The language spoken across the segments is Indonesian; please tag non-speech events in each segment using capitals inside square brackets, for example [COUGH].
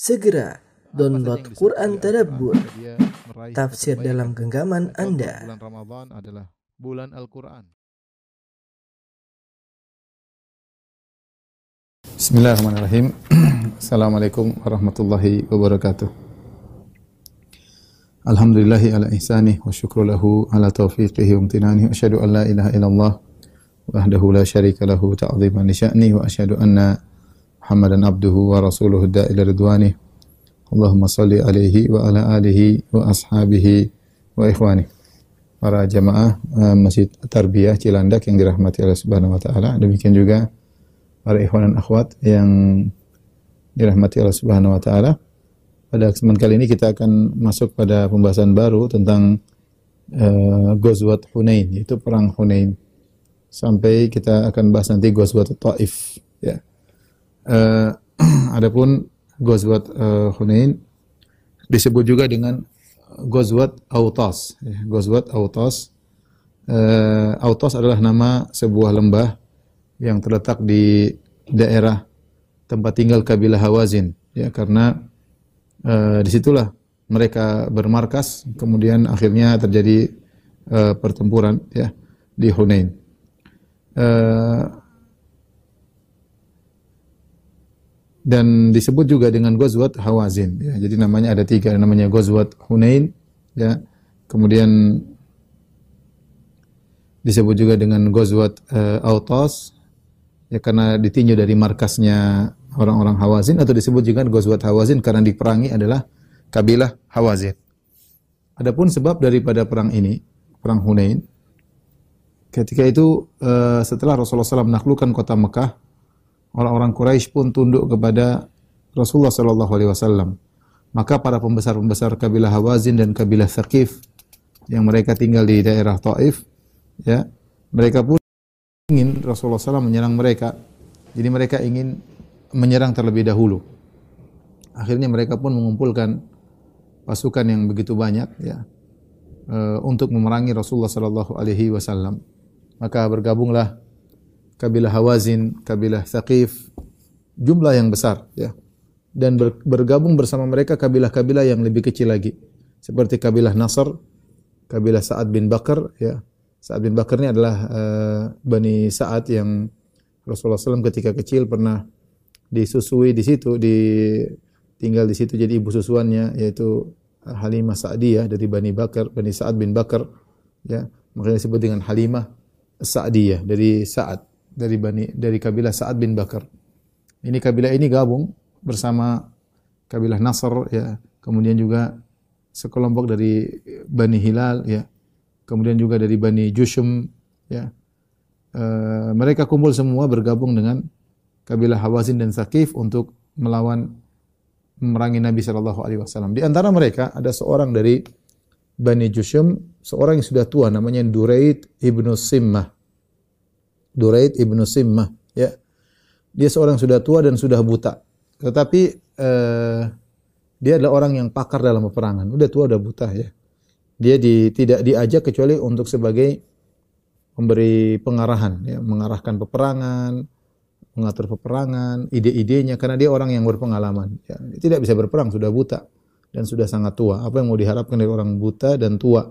Segera download Quran Tadabbur, tafsir dalam genggaman Anda. Bulan Ramadan adalah bulan Al-Quran. Bismillahirrahmanirrahim. [CLEARS THROAT] Assalamualaikum warahmatullahi wabarakatuh. Alhamdulillahi ala ihsanih wa syukru lahu ala taufiqihi wa amtinani wa asyhadu an la ilaha illallah wahdahu la syarika lahu ta'ziman li sya'ni wa asyhadu anna Muhammadan abduhu wa rasuluhu da'ila ridwanih. Allahumma salli alaihi wa ala alihi wa ashabihi wa ikhwani. Para jamaah eh, Masjid Tarbiyah Cilandak yang dirahmati Allah Subhanahu wa taala. Demikian juga para ikhwan dan akhwat yang dirahmati Allah Subhanahu wa taala. Pada kesempatan kali ini kita akan masuk pada pembahasan baru tentang uh, Ghazwat Hunain, yaitu perang Hunain. Sampai kita akan bahas nanti Ghazwat Taif, ya. Uh, [CLEARS THROAT] adapun Ghazwat uh, Hunain disebut juga dengan Ghazwat Autas, ya. Ghazwat Autas. Uh, Autas adalah nama sebuah lembah yang terletak di daerah tempat tinggal kabilah Hawazin ya karena uh, di situlah mereka bermarkas kemudian akhirnya terjadi uh, pertempuran ya di Hunain uh, dan disebut juga dengan Ghazwat Hawazin ya jadi namanya ada tiga namanya Ghazwat Hunain ya kemudian disebut juga dengan Ghazwat uh, Autas ya karena ditinjau dari markasnya orang-orang Hawazin atau disebut juga Ghazwat Hawazin karena diperangi adalah kabilah Hawazin. Adapun sebab daripada perang ini, perang Hunain, ketika itu uh, setelah Rasulullah SAW menaklukkan kota Mekah, orang-orang Quraisy pun tunduk kepada Rasulullah SAW. Maka para pembesar-pembesar kabilah Hawazin dan kabilah Thaqif yang mereka tinggal di daerah Taif, ya, mereka pun ingin Rasulullah SAW menyerang mereka. Jadi mereka ingin menyerang terlebih dahulu. Akhirnya mereka pun mengumpulkan pasukan yang begitu banyak ya uh, untuk memerangi Rasulullah sallallahu alaihi wasallam. Maka bergabunglah kabilah Hawazin, kabilah Thaqif, jumlah yang besar ya. Dan ber, bergabung bersama mereka kabilah-kabilah yang lebih kecil lagi. Seperti kabilah Nasr, kabilah Sa'ad bin Bakar ya. Sa'ad bin Bakar ini adalah uh, Bani Sa'ad yang Rasulullah SAW ketika kecil pernah disusui di situ, di tinggal di situ jadi ibu susuannya yaitu Halimah Sa'diyah dari Bani Bakar, Bani Sa'ad bin Bakar ya. Makanya disebut dengan Halimah Sa'diyah dari Sa'ad, dari Bani dari kabilah Sa'ad bin Bakar. Ini kabilah ini gabung bersama kabilah Nasr ya. Kemudian juga sekelompok dari Bani Hilal ya. Kemudian juga dari Bani Jushum ya. E, mereka kumpul semua bergabung dengan kabilah Hawazin dan Saqif untuk melawan memerangi Nabi Shallallahu Alaihi Wasallam. Di antara mereka ada seorang dari Bani Jushum, seorang yang sudah tua namanya Duraid ibnu Simmah. Duraid ibnu Simmah, ya. Dia seorang sudah tua dan sudah buta. Tetapi eh, dia adalah orang yang pakar dalam peperangan. Udah tua, udah buta ya. Dia di, tidak diajak kecuali untuk sebagai pemberi pengarahan, ya, mengarahkan peperangan, mengatur peperangan, ide-idenya karena dia orang yang berpengalaman. Ya, tidak bisa berperang, sudah buta dan sudah sangat tua. Apa yang mau diharapkan dari orang buta dan tua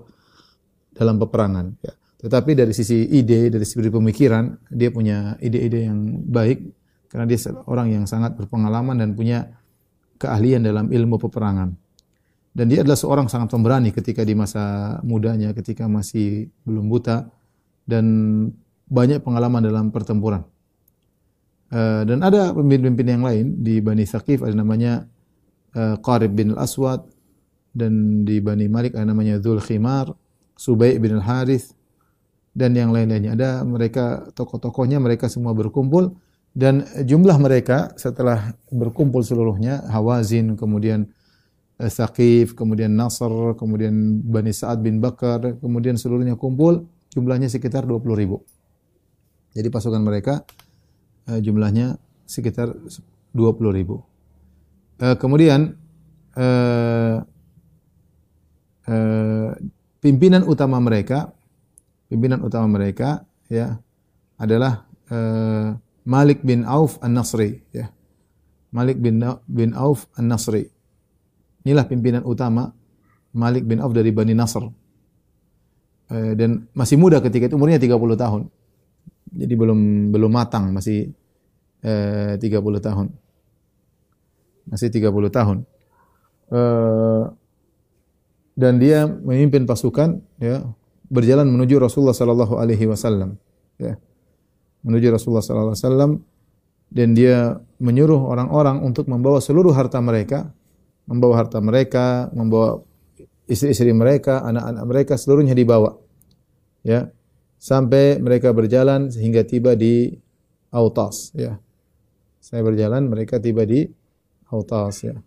dalam peperangan? Ya. Tetapi dari sisi ide, dari sisi pemikiran, dia punya ide-ide yang baik karena dia orang yang sangat berpengalaman dan punya keahlian dalam ilmu peperangan. Dan dia adalah seorang sangat pemberani ketika di masa mudanya, ketika masih belum buta dan banyak pengalaman dalam pertempuran. Uh, dan ada pemimpin-pemimpin yang lain di Bani Thaqif ada namanya uh, Qarib bin Al-Aswad dan di Bani Malik ada namanya Dhul Khimar, Subay bin Al-Harith dan yang lain-lainnya. Ada mereka tokoh-tokohnya mereka semua berkumpul dan jumlah mereka setelah berkumpul seluruhnya Hawazin kemudian uh, Thaqif, kemudian Nasr, kemudian Bani Sa'ad bin Bakar, kemudian seluruhnya kumpul jumlahnya sekitar 20 ribu. Jadi pasukan mereka jumlahnya sekitar 20 ribu. Uh, kemudian pimpinan utama mereka, pimpinan utama mereka ya adalah uh, Malik bin Auf An-Nasri ya. Malik bin bin Auf An-Nasri. Inilah pimpinan utama Malik bin Auf dari Bani Nasr. Eh, dan masih muda ketika itu umurnya 30 tahun. Jadi belum belum matang, masih eh, 30 tahun. Masih 30 tahun. Eh, dan dia memimpin pasukan ya berjalan menuju Rasulullah sallallahu alaihi wasallam ya. Menuju Rasulullah sallallahu alaihi wasallam dan dia menyuruh orang-orang untuk membawa seluruh harta mereka, membawa harta mereka, membawa istri-istri mereka, anak-anak mereka seluruhnya dibawa. Ya. Sampai mereka berjalan sehingga tiba di Autas, ya. Saya berjalan, mereka tiba di Autas, ya.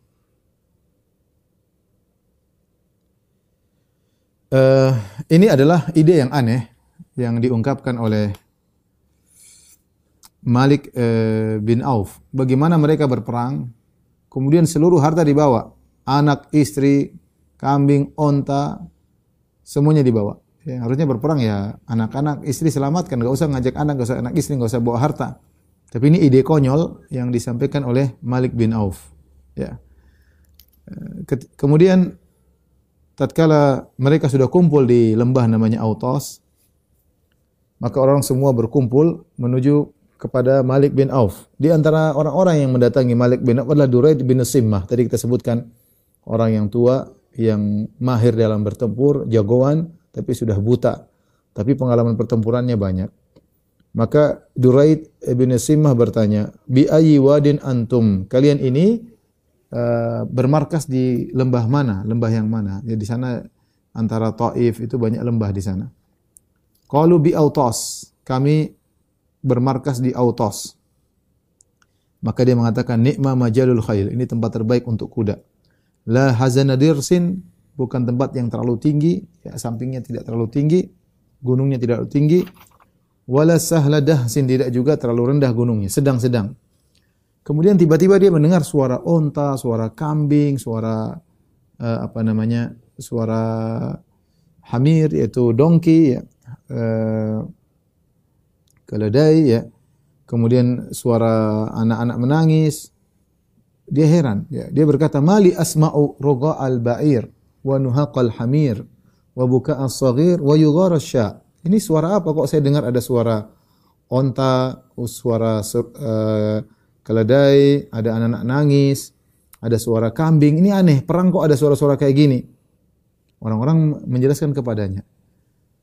Uh, ini adalah ide yang aneh yang diungkapkan oleh Malik uh, bin Auf. Bagaimana mereka berperang, kemudian seluruh harta dibawa, anak, istri, kambing, onta, semuanya dibawa. Ya, harusnya berperang ya anak-anak, istri selamatkan, nggak usah ngajak anak, nggak usah anak istri, nggak usah bawa harta. Tapi ini ide konyol yang disampaikan oleh Malik bin Auf. Ya. Eh, kemudian tatkala mereka sudah kumpul di lembah namanya Autos, maka orang semua berkumpul menuju kepada Malik bin Auf. Di antara orang-orang yang mendatangi Malik bin Auf adalah Duraid bin Simmah. Tadi kita sebutkan orang yang tua yang mahir dalam bertempur, jagoan, tapi sudah buta. Tapi pengalaman pertempurannya banyak. Maka Duraid bin Simah bertanya, Bi ayyi wadin antum? Kalian ini uh, bermarkas di lembah mana? Lembah yang mana? Ya di sana antara Taif itu banyak lembah di sana. Qalu bi Autos. Kami bermarkas di Autos. Maka dia mengatakan nikma majalul khail. Ini tempat terbaik untuk kuda. La hazanadirsin bukan tempat yang terlalu tinggi, ya, sampingnya tidak terlalu tinggi, gunungnya tidak terlalu tinggi. Wala sahladahsin tidak juga terlalu rendah gunungnya, sedang-sedang. Kemudian tiba-tiba dia mendengar suara onta, suara kambing, suara uh, apa namanya? suara hamir yaitu donkey ya. Uh, keledai ya. Kemudian suara anak-anak menangis, dia heran. Ya. Dia berkata, Mali asma'u roga al-ba'ir wa nuhaqal hamir wa buka as-saghir wa yughar sya Ini suara apa kok saya dengar ada suara onta, suara uh, keledai, ada anak-anak nangis, ada suara kambing. Ini aneh, perang kok ada suara-suara kayak gini. Orang-orang menjelaskan kepadanya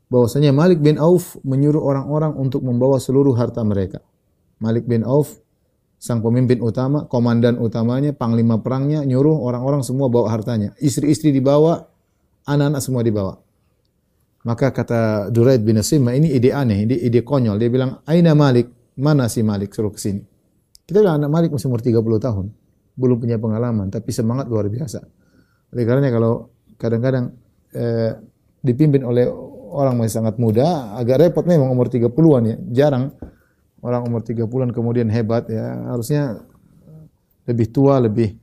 bahwasanya Malik bin Auf menyuruh orang-orang untuk membawa seluruh harta mereka. Malik bin Auf sang pemimpin utama, komandan utamanya, panglima perangnya nyuruh orang-orang semua bawa hartanya. Istri-istri dibawa, anak-anak semua dibawa. Maka kata Duraid bin Asim, ini ide aneh, ide, ide konyol. Dia bilang, Aina Malik? Mana si Malik? Suruh ke sini. Kita bilang anak Malik masih umur 30 tahun. Belum punya pengalaman, tapi semangat luar biasa. Oleh karena kalau kadang-kadang eh, dipimpin oleh orang masih sangat muda, agak repot memang umur 30-an ya. Jarang orang umur 30-an kemudian hebat ya. Harusnya lebih tua, lebih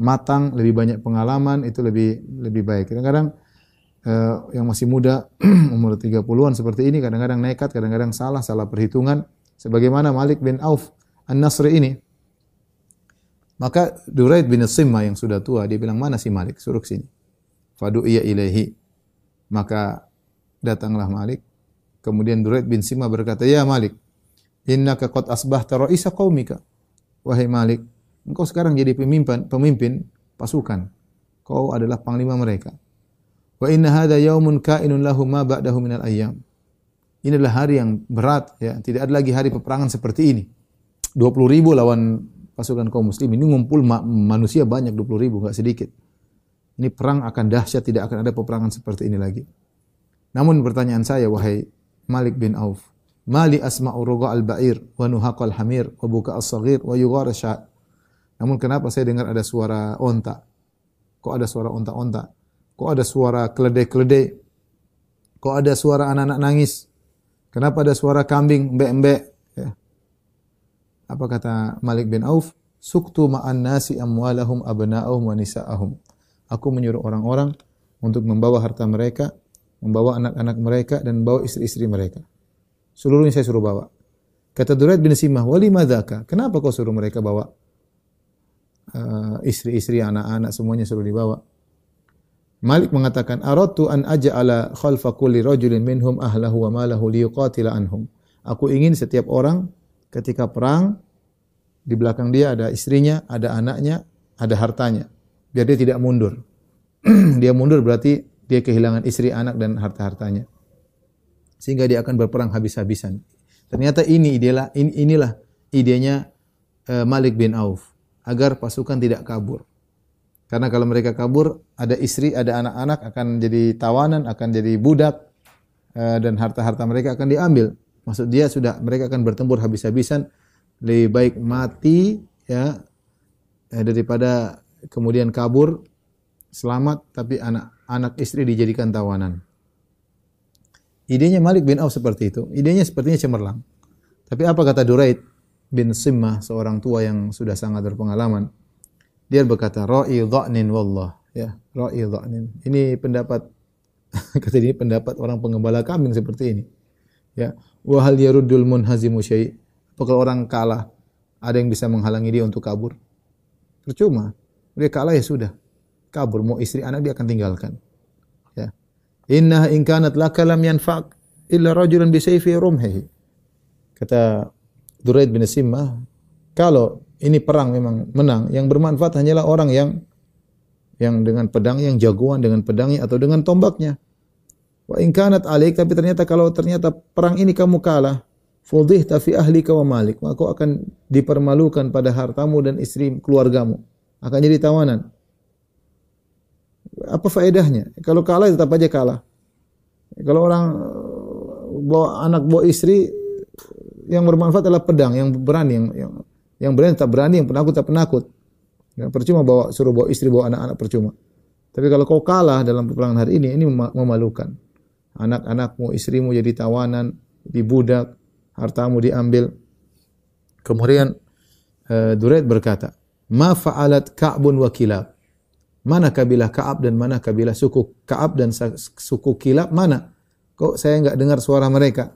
matang, lebih banyak pengalaman itu lebih lebih baik. Kadang-kadang eh, yang masih muda [CLEARS THROAT] umur 30-an seperti ini kadang-kadang nekat, kadang-kadang salah, salah perhitungan sebagaimana Malik bin Auf An-Nasri ini. Maka Duraid bin Simma yang sudah tua dia bilang mana si Malik suruh sini. Fadu iya ilahi. Maka datanglah Malik. Kemudian Duraid bin Simma berkata, "Ya Malik, innaka qad asbahta ra'isa qaumika. Wahai Malik, engkau sekarang jadi pemimpin pemimpin pasukan. Kau adalah panglima mereka. Wa inna hadha yaumun kainun lahu ma ba'dahu minal ayyam. Ini adalah hari yang berat ya, tidak ada lagi hari peperangan seperti ini. 20 ribu lawan pasukan kaum muslim ini ngumpul ma manusia banyak 20 ribu nggak sedikit. Ini perang akan dahsyat tidak akan ada peperangan seperti ini lagi. Namun pertanyaan saya wahai Malik bin Auf, Mali asma'u roga al-ba'ir wa hamir wa buka as-saghir wa yughar. Namun kenapa saya dengar ada suara onta? Kok ada suara onta-onta? Kok ada suara keledai-keledai? Kok ada suara anak-anak nangis? Kenapa ada suara kambing mbek-mbek? Ya. Apa kata Malik bin Auf? Suktu ma'an nasi amwalahum abna'ahum wa nisa'ahum. Aku menyuruh orang-orang untuk membawa harta mereka, membawa anak-anak mereka dan membawa istri-istri mereka. Seluruhnya saya suruh bawa. Kata Duraid bin Simah, wali madaka. Kenapa kau suruh mereka bawa? eh, istri-istri, anak-anak semuanya suruh dibawa. Malik mengatakan, "Aradtu an aj'ala khalfa kulli rajulin minhum ahlahu wa malahu liyuqatila anhum." Aku ingin setiap orang ketika perang di belakang dia ada istrinya, ada anaknya, ada hartanya. Biar dia tidak mundur. [CLEARS THROAT] dia mundur berarti dia kehilangan istri, anak dan harta-hartanya. Sehingga dia akan berperang habis-habisan. Ternyata ini inilah inilah idenya uh, Malik bin Auf agar pasukan tidak kabur. Karena kalau mereka kabur, ada istri, ada anak-anak akan jadi tawanan, akan jadi budak, uh, dan harta-harta mereka akan diambil. Maksud dia sudah mereka akan bertempur habis-habisan, lebih baik mati ya eh, daripada kemudian kabur selamat tapi anak anak istri dijadikan tawanan. Idenya Malik bin Auf seperti itu. Idenya sepertinya cemerlang. Tapi apa kata Duraid bin Simmah, seorang tua yang sudah sangat berpengalaman? Dia berkata, Ra'i dha'nin wallah. Ya, Ra'i dha'nin. Ini pendapat, [LAUGHS] kata ini pendapat orang pengembala kambing seperti ini. Ya, wa hal yaruddul munhazimu syai' Apa kalau orang kalah, ada yang bisa menghalangi dia untuk kabur? Percuma. Dia kalah ya sudah. Kabur, mau istri anak dia akan tinggalkan. Ya. Inna in kanat laka lam illa rajulan bi sayfi rumhihi. Kata Duraid bin Simmah, kalau ini perang memang menang, yang bermanfaat hanyalah orang yang yang dengan pedang yang jagoan dengan pedangnya atau dengan tombaknya. Wa in kanat alaik tapi ternyata kalau ternyata perang ini kamu kalah, fudhih fi ahli wa malik, maka kau akan dipermalukan pada hartamu dan istri keluargamu. Akan jadi tawanan. Apa faedahnya? Kalau kalah tetap aja kalah. Kalau orang bawa anak bawa istri yang bermanfaat adalah pedang yang berani yang, yang yang berani tak berani, yang penakut tak penakut. Ya, percuma bawa suruh bawa istri, bawa anak-anak percuma. Tapi kalau kau kalah dalam peperangan hari ini, ini memalukan. Anak-anakmu, istrimu jadi tawanan, dibudak, hartamu diambil. Kemudian uh, Duraid berkata, "Ma fa'alat Ka'bun wa Kilab?" Mana kabilah Ka'ab dan mana kabilah suku Ka'ab dan suku Kilab mana? Kok saya enggak dengar suara mereka?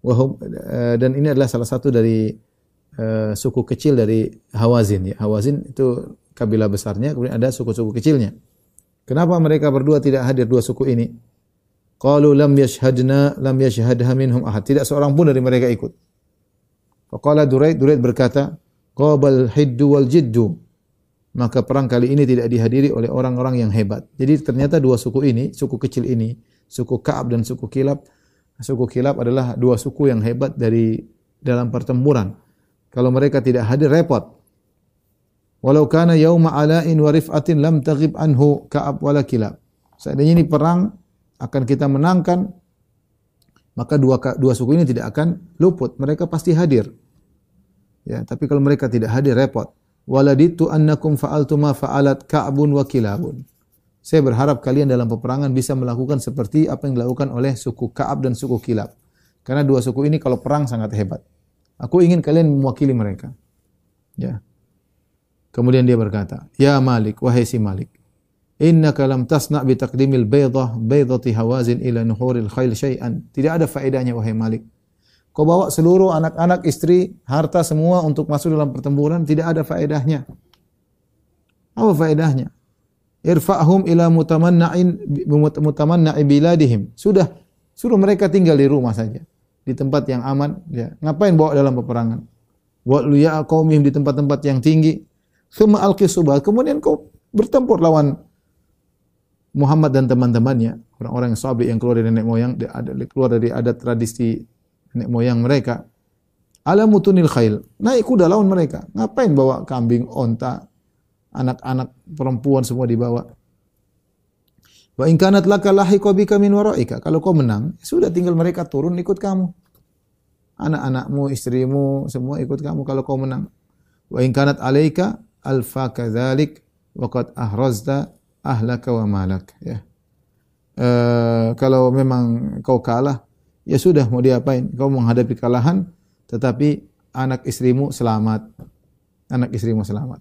Wahum, uh, dan ini adalah salah satu dari uh, suku kecil dari Hawazin ya. Hawazin itu kabilah besarnya, kemudian ada suku-suku kecilnya. Kenapa mereka berdua tidak hadir dua suku ini? Qalu lam yashhadna lam yashhadha minhum ahad. Tidak seorang pun dari mereka ikut. Faqala Duraid, Duraid berkata, qabal hiddu wal jiddu. Maka perang kali ini tidak dihadiri oleh orang-orang yang hebat. Jadi ternyata dua suku ini, suku kecil ini, suku Ka'ab dan suku Kilab, suku Kilab adalah dua suku yang hebat dari dalam pertempuran. Kalau mereka tidak hadir repot. Walau kana yauma ala'in wa rif'atin lam taghib anhu Ka'ab wala Kilab. Seandainya ini perang akan kita menangkan maka dua dua suku ini tidak akan luput. Mereka pasti hadir. Ya, tapi kalau mereka tidak hadir repot. Waladitu annakum fa'altu ma fa'alat Ka'bun wa Kilabun. Saya berharap kalian dalam peperangan bisa melakukan seperti apa yang dilakukan oleh suku Ka'ab dan suku Kilab. Karena dua suku ini kalau perang sangat hebat. Aku ingin kalian mewakili mereka. Ya. Kemudian dia berkata, "Ya Malik, wahai si Malik, innaka lam tasna' bi taqdimil baydah baydati hawazin ila nuhuril khail syai'an." Tidak ada faedahnya wahai Malik. Kau bawa seluruh anak-anak, istri, harta semua untuk masuk dalam pertempuran, tidak ada faedahnya. Apa faedahnya? Irfa'hum ila mutamanna'in mutamanna'i biladihim. Sudah, suruh mereka tinggal di rumah saja di tempat yang aman, ya. Ngapain bawa dalam peperangan? Wa liya qaumihim di tempat-tempat yang tinggi. Thumma alqi subah. Kemudian kau bertempur lawan Muhammad dan teman-temannya, orang-orang yang sahabat yang keluar dari nenek moyang, keluar dari adat tradisi nenek moyang mereka. Ala mutunil khail. Naik kuda lawan mereka. Ngapain bawa kambing, onta, anak-anak perempuan semua dibawa? Wa in kanat laka lahiqa bika min waraika. Kalau kau menang, sudah tinggal mereka turun ikut kamu. Anak-anakmu, istrimu, semua ikut kamu kalau kau menang. Wa in kanat alaika alfa kadzalik wa qad ahrazta ahlaka wa malak ya. Uh, kalau memang kau kalah, ya sudah mau diapain? Kau menghadapi kekalahan tetapi anak istrimu selamat. Anak istrimu selamat.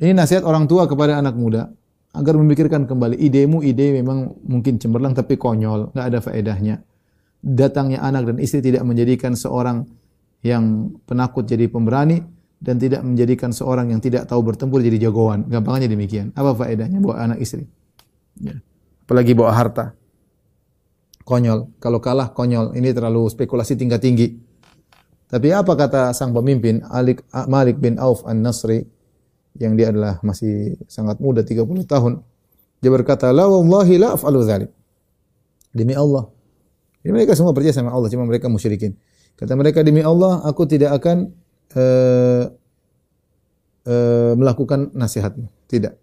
Ini nasihat orang tua kepada anak muda agar memikirkan kembali idemu ide memang mungkin cemerlang tapi konyol, nggak ada faedahnya. Datangnya anak dan istri tidak menjadikan seorang yang penakut jadi pemberani dan tidak menjadikan seorang yang tidak tahu bertempur jadi jagoan. Gampangnya demikian. Apa faedahnya bawa anak istri? Ya. Apalagi bawa harta. Konyol. Kalau kalah konyol. Ini terlalu spekulasi tingkat tinggi. Tapi apa kata sang pemimpin Alik, Malik bin Auf An-Nasri yang dia adalah masih sangat muda 30 tahun. Dia berkata, "La wallahi la af'alu dzalik." Demi Allah. Jadi mereka semua percaya sama Allah, cuma mereka musyrikin. Kata mereka demi Allah, aku tidak akan uh, uh, melakukan nasihatmu. Tidak.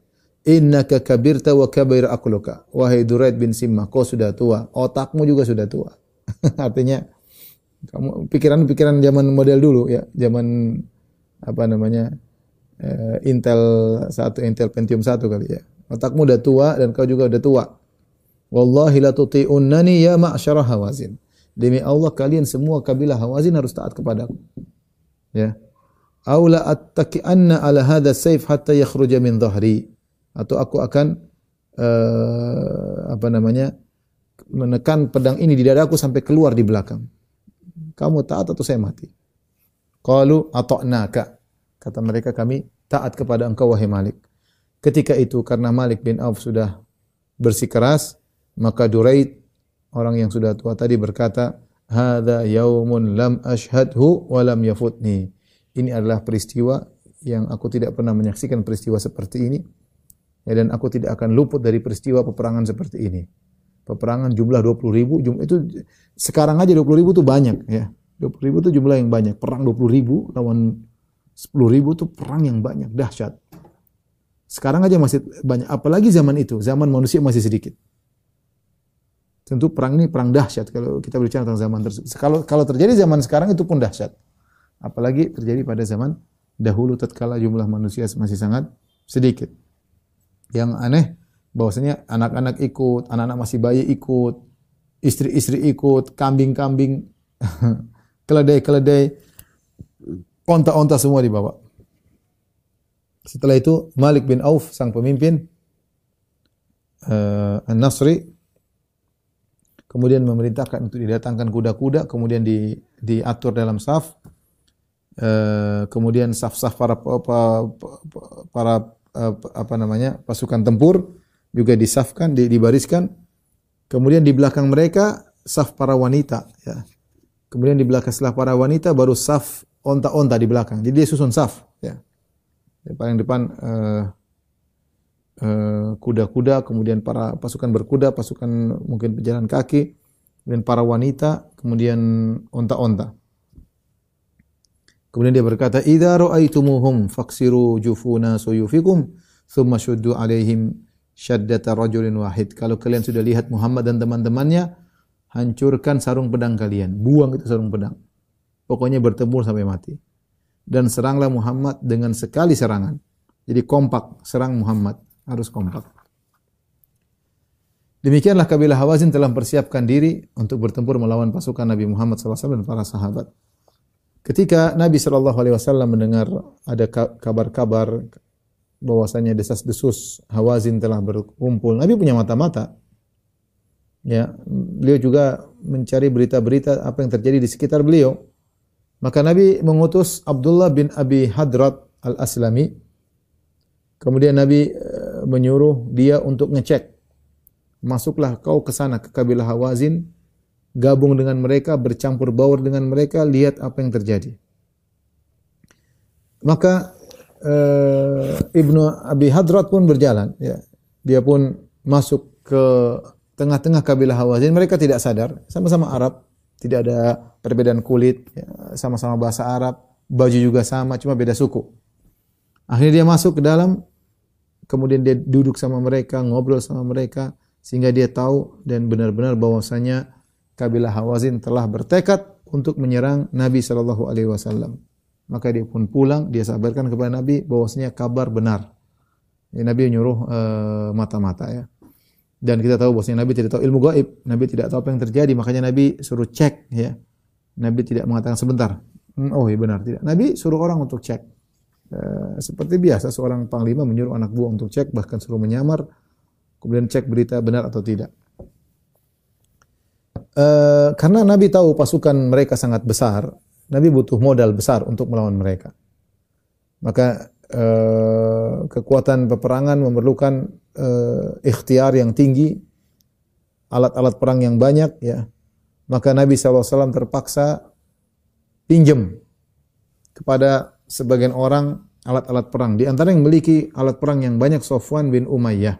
Innaka kabirta wa kabir akluka. Wahai Duraid bin Simmah, kau sudah tua. Otakmu juga sudah tua. [LAUGHS] Artinya, kamu pikiran-pikiran zaman model dulu ya, zaman apa namanya? Uh, Intel satu Intel Pentium satu kali ya. Otakmu udah tua dan kau juga udah tua. Wallahi la tuti'unnani ya ma'syara Hawazin. Demi Allah kalian semua kabilah Hawazin harus taat kepadaku. Ya. Aula attaki'anna ala hadha sayf hatta yakhruja min dhahri. Atau aku akan uh, apa namanya? menekan pedang ini di dadaku sampai keluar di belakang. Kamu taat atau saya mati? Qalu ata'naka. Kata mereka kami taat kepada engkau wahai Malik. Ketika itu karena Malik bin Auf sudah bersikeras, maka Duraid orang yang sudah tua tadi berkata, "Hadza yaumun lam ashhadhu wa lam yafutni." Ini adalah peristiwa yang aku tidak pernah menyaksikan peristiwa seperti ini. Ya, dan aku tidak akan luput dari peristiwa peperangan seperti ini. Peperangan jumlah 20 ribu, jumlah itu sekarang aja 20 ribu itu banyak ya. 20 ribu itu jumlah yang banyak. Perang 20 ribu lawan 10 ribu itu perang yang banyak, dahsyat. Sekarang aja masih banyak, apalagi zaman itu, zaman manusia masih sedikit. Tentu perang ini perang dahsyat kalau kita berbicara tentang zaman tersebut. Kalau kalau terjadi zaman sekarang itu pun dahsyat. Apalagi terjadi pada zaman dahulu tatkala jumlah manusia masih sangat sedikit. Yang aneh bahwasanya anak-anak ikut, anak-anak masih bayi ikut, istri-istri ikut, kambing-kambing, [LAUGHS] keledai-keledai, onta-onta semua dibawa. Setelah itu Malik bin Auf sang pemimpin uh, An-Nasri kemudian memerintahkan untuk didatangkan kuda-kuda, kemudian di, diatur dalam saf, e, kemudian saf-saf para para, para apa namanya pasukan tempur juga disafkan, di, dibariskan, kemudian di belakang mereka saf para wanita, ya. Kemudian di belakang setelah para wanita baru saf onta-onta di belakang. Jadi dia susun saf, ya. Paling depan Eh, kuda-kuda, kemudian para pasukan berkuda, pasukan mungkin pejalan kaki, dan para wanita, kemudian onta-onta. Kemudian dia berkata, "Idza ra'aitumuhum faksiru jufuna suyufikum, thumma shuddu alaihim syaddata rajulin wahid." Kalau kalian sudah lihat Muhammad dan teman-temannya, hancurkan sarung pedang kalian, buang itu sarung pedang. Pokoknya bertempur sampai mati. Dan seranglah Muhammad dengan sekali serangan. Jadi kompak serang Muhammad harus kompak. Demikianlah kabilah Hawazin telah mempersiapkan diri untuk bertempur melawan pasukan Nabi Muhammad SAW dan para sahabat. Ketika Nabi SAW mendengar ada kabar-kabar bahwasanya desas-desus Hawazin telah berkumpul, Nabi punya mata-mata. Ya, beliau juga mencari berita-berita apa yang terjadi di sekitar beliau. Maka Nabi mengutus Abdullah bin Abi Hadrat al-Aslami. Kemudian Nabi menyuruh dia untuk ngecek. Masuklah kau ke sana ke kabilah Hawazin, gabung dengan mereka, bercampur baur dengan mereka, lihat apa yang terjadi. Maka uh, Ibnu Abi Hadrat pun berjalan, ya. Dia pun masuk ke tengah-tengah kabilah Hawazin. Mereka tidak sadar, sama-sama Arab, tidak ada perbedaan kulit, ya, sama-sama bahasa Arab, baju juga sama, cuma beda suku. Akhirnya dia masuk ke dalam kemudian dia duduk sama mereka, ngobrol sama mereka sehingga dia tahu dan benar-benar bahwasanya kabilah Hawazin telah bertekad untuk menyerang Nabi sallallahu alaihi wasallam. Maka dia pun pulang, dia sabarkan kepada Nabi bahwasanya kabar benar. Ya, Nabi menyuruh uh, mata-mata ya. Dan kita tahu bahwasanya Nabi tidak tahu ilmu gaib, Nabi tidak tahu apa yang terjadi, makanya Nabi suruh cek ya. Nabi tidak mengatakan sebentar. Hmm, oh iya benar tidak. Nabi suruh orang untuk cek. Eh, seperti biasa seorang panglima menyuruh anak buah untuk cek bahkan suruh menyamar kemudian cek berita benar atau tidak. Uh, karena Nabi tahu pasukan mereka sangat besar, Nabi butuh modal besar untuk melawan mereka. Maka eh, kekuatan peperangan memerlukan eh, ikhtiar yang tinggi, alat-alat perang yang banyak ya. Maka Nabi SAW terpaksa pinjam kepada sebagian orang alat-alat perang. Di antara yang memiliki alat perang yang banyak Sofwan bin Umayyah.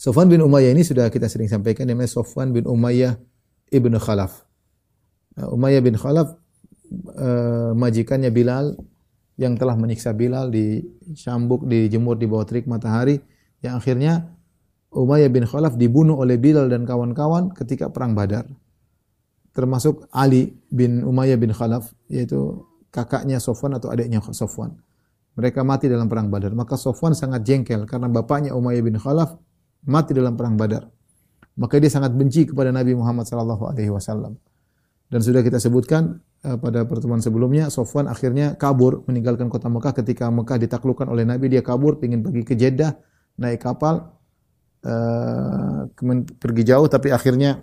Sofwan bin Umayyah ini sudah kita sering sampaikan namanya Sofwan bin Umayyah ibnu Khalaf. Nah, Umayyah bin Khalaf uh, majikannya Bilal yang telah menyiksa Bilal di cambuk, dijemur di bawah terik matahari yang akhirnya Umayyah bin Khalaf dibunuh oleh Bilal dan kawan-kawan ketika perang Badar. Termasuk Ali bin Umayyah bin Khalaf yaitu kakaknya Sofwan atau adiknya Sofwan. Mereka mati dalam perang Badar. Maka Sofwan sangat jengkel karena bapaknya Umayyah bin Khalaf mati dalam perang Badar. Maka dia sangat benci kepada Nabi Muhammad sallallahu alaihi wasallam. Dan sudah kita sebutkan uh, pada pertemuan sebelumnya, Sofwan akhirnya kabur meninggalkan kota Mekah ketika Mekah ditaklukkan oleh Nabi. Dia kabur, ingin pergi ke Jeddah, naik kapal, uh, pergi jauh, tapi akhirnya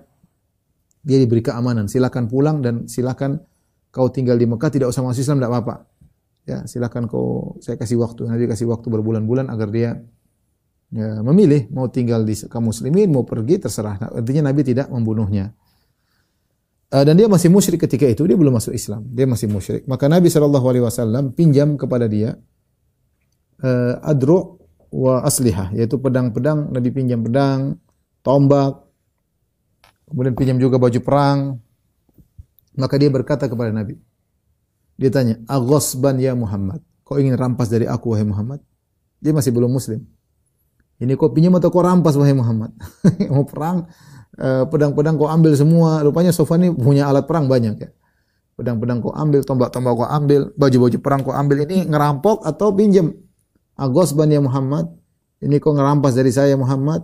dia diberi keamanan. Silakan pulang dan silakan kau tinggal di Mekah tidak usah masuk Islam tidak apa-apa. Ya, silakan kau saya kasih waktu. Nabi kasih waktu berbulan-bulan agar dia ya, memilih mau tinggal di kaum muslimin mau pergi terserah. Nah, artinya Nabi tidak membunuhnya. Uh, dan dia masih musyrik ketika itu, dia belum masuk Islam. Dia masih musyrik. Maka Nabi wasallam pinjam kepada dia uh, adru wa aslihah, yaitu pedang-pedang, Nabi pinjam pedang, tombak, kemudian pinjam juga baju perang. Maka dia berkata kepada Nabi. Dia tanya, "Aghasban ya Muhammad? Kau ingin rampas dari aku wahai Muhammad?" Dia masih belum muslim. Ini kau pinjam atau kau rampas wahai Muhammad? [LAUGHS] Mau perang, Eh, pedang-pedang kau ambil semua. Rupanya Sofan ini punya alat perang banyak ya. Pedang-pedang kau ambil, tombak-tombak kau ambil, baju-baju perang kau ambil. Ini ngerampok atau pinjam? Agos ban ya Muhammad. Ini kau ngerampas dari saya Muhammad.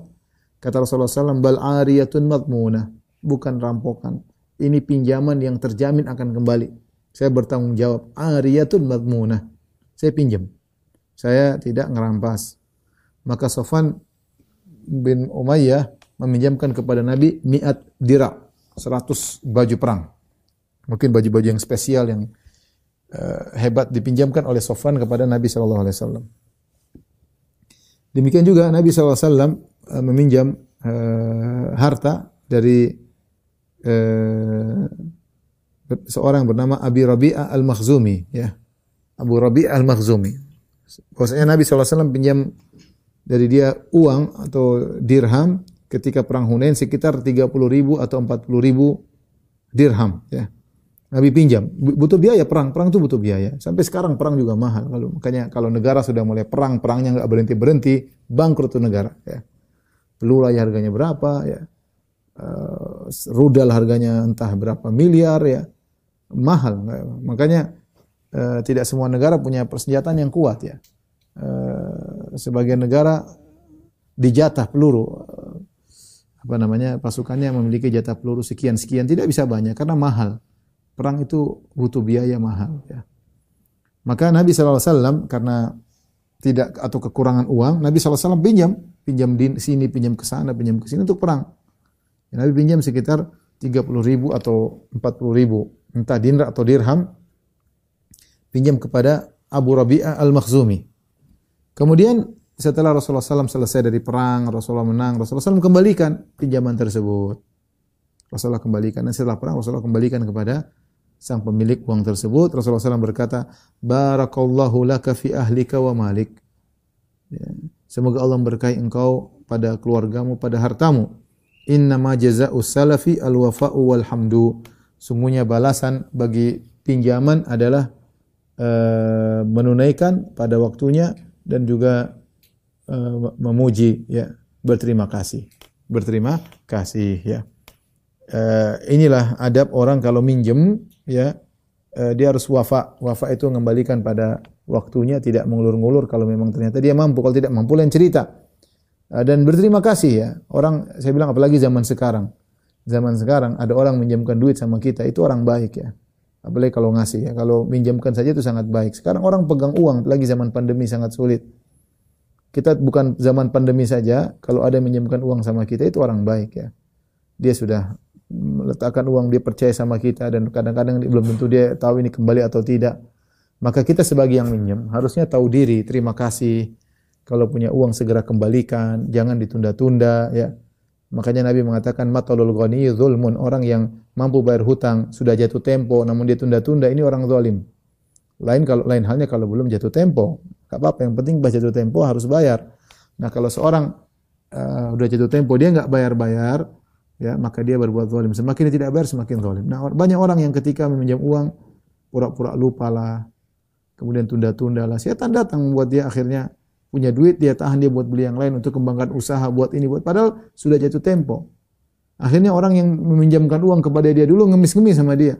Kata Rasulullah SAW, bal ariyatun madmuna. Bukan rampokan. Ini pinjaman yang terjamin akan kembali. Saya bertanggung jawab. Ariyatun madmuna. Saya pinjam. Saya tidak ngerampas. Maka Sofan bin Umayyah meminjamkan kepada Nabi mi'at dirak, 100 baju perang. Mungkin baju-baju yang spesial yang uh, hebat dipinjamkan oleh Sofwan kepada Nabi wasallam. Demikian juga Nabi wasallam uh, meminjam uh, harta dari uh, seorang bernama Abi Rabi'ah Al-Makhzumi ya. Abu Rabi'ah Al-Makhzumi. Bahwasanya Nabi wasallam pinjam dari dia uang atau dirham ketika perang Hunain sekitar 30 ribu atau 40 ribu dirham ya. Nabi pinjam, butuh biaya perang, perang itu butuh biaya. Sampai sekarang perang juga mahal. Lalu makanya kalau negara sudah mulai perang, perangnya nggak berhenti berhenti, bangkrut tuh negara. Ya. Peluru harganya berapa, ya. Uh, rudal harganya entah berapa miliar, ya. Mahal. Makanya uh, tidak semua negara punya persenjataan yang kuat, ya. Uh, sebagian negara dijatah peluru apa namanya pasukannya memiliki jatah peluru sekian sekian tidak bisa banyak karena mahal perang itu butuh biaya mahal ya maka Nabi saw karena tidak atau kekurangan uang Nabi saw pinjam pinjam di sini pinjam ke sana pinjam ke sini untuk perang Nabi pinjam sekitar 30 ribu atau 40 ribu entah dinar atau dirham pinjam kepada Abu Rabi'ah al-Makhzumi kemudian setelah Rasulullah SAW selesai dari perang, Rasulullah menang, Rasulullah SAW kembalikan pinjaman tersebut. Rasulullah kembalikan. Dan setelah perang, Rasulullah kembalikan kepada sang pemilik uang tersebut. Rasulullah SAW berkata, Barakallahu laka fi ahlika wa malik. Ya. Semoga Allah berkahi engkau pada keluargamu, pada hartamu. Inna ma jaza'u salafi al-wafa'u walhamdu. Sungguhnya balasan bagi pinjaman adalah uh, menunaikan pada waktunya dan juga uh, memuji ya berterima kasih. Berterima kasih ya. Uh, inilah adab orang kalau minjem ya uh, dia harus wafa. Wafa itu mengembalikan pada waktunya tidak mengulur-ngulur kalau memang ternyata dia mampu. Kalau tidak mampu lain cerita dan berterima kasih ya orang saya bilang apalagi zaman sekarang zaman sekarang ada orang minjamkan duit sama kita itu orang baik ya apalagi kalau ngasih ya kalau minjamkan saja itu sangat baik sekarang orang pegang uang apalagi zaman pandemi sangat sulit kita bukan zaman pandemi saja, kalau ada menyimpan uang sama kita itu orang baik ya. Dia sudah meletakkan uang, dia percaya sama kita dan kadang-kadang belum tentu dia tahu ini kembali atau tidak. Maka kita sebagai yang minjem harusnya tahu diri, terima kasih. Kalau punya uang segera kembalikan, jangan ditunda-tunda ya. Makanya Nabi mengatakan matalul ghani zulmun, orang yang mampu bayar hutang sudah jatuh tempo namun dia tunda-tunda ini orang zalim. Lain kalau lain halnya kalau belum jatuh tempo, enggak apa-apa yang penting pas jatuh tempo harus bayar. Nah, kalau seorang uh, udah jatuh tempo dia enggak bayar-bayar, ya maka dia berbuat zalim. Semakin dia tidak bayar semakin zalim. Nah, banyak orang yang ketika meminjam uang pura-pura lupa lah, kemudian tunda-tunda lah. Setan datang membuat dia akhirnya punya duit, dia tahan dia buat beli yang lain untuk kembangkan usaha, buat ini, buat padahal sudah jatuh tempo. Akhirnya orang yang meminjamkan uang kepada dia dulu ngemis-ngemis sama dia.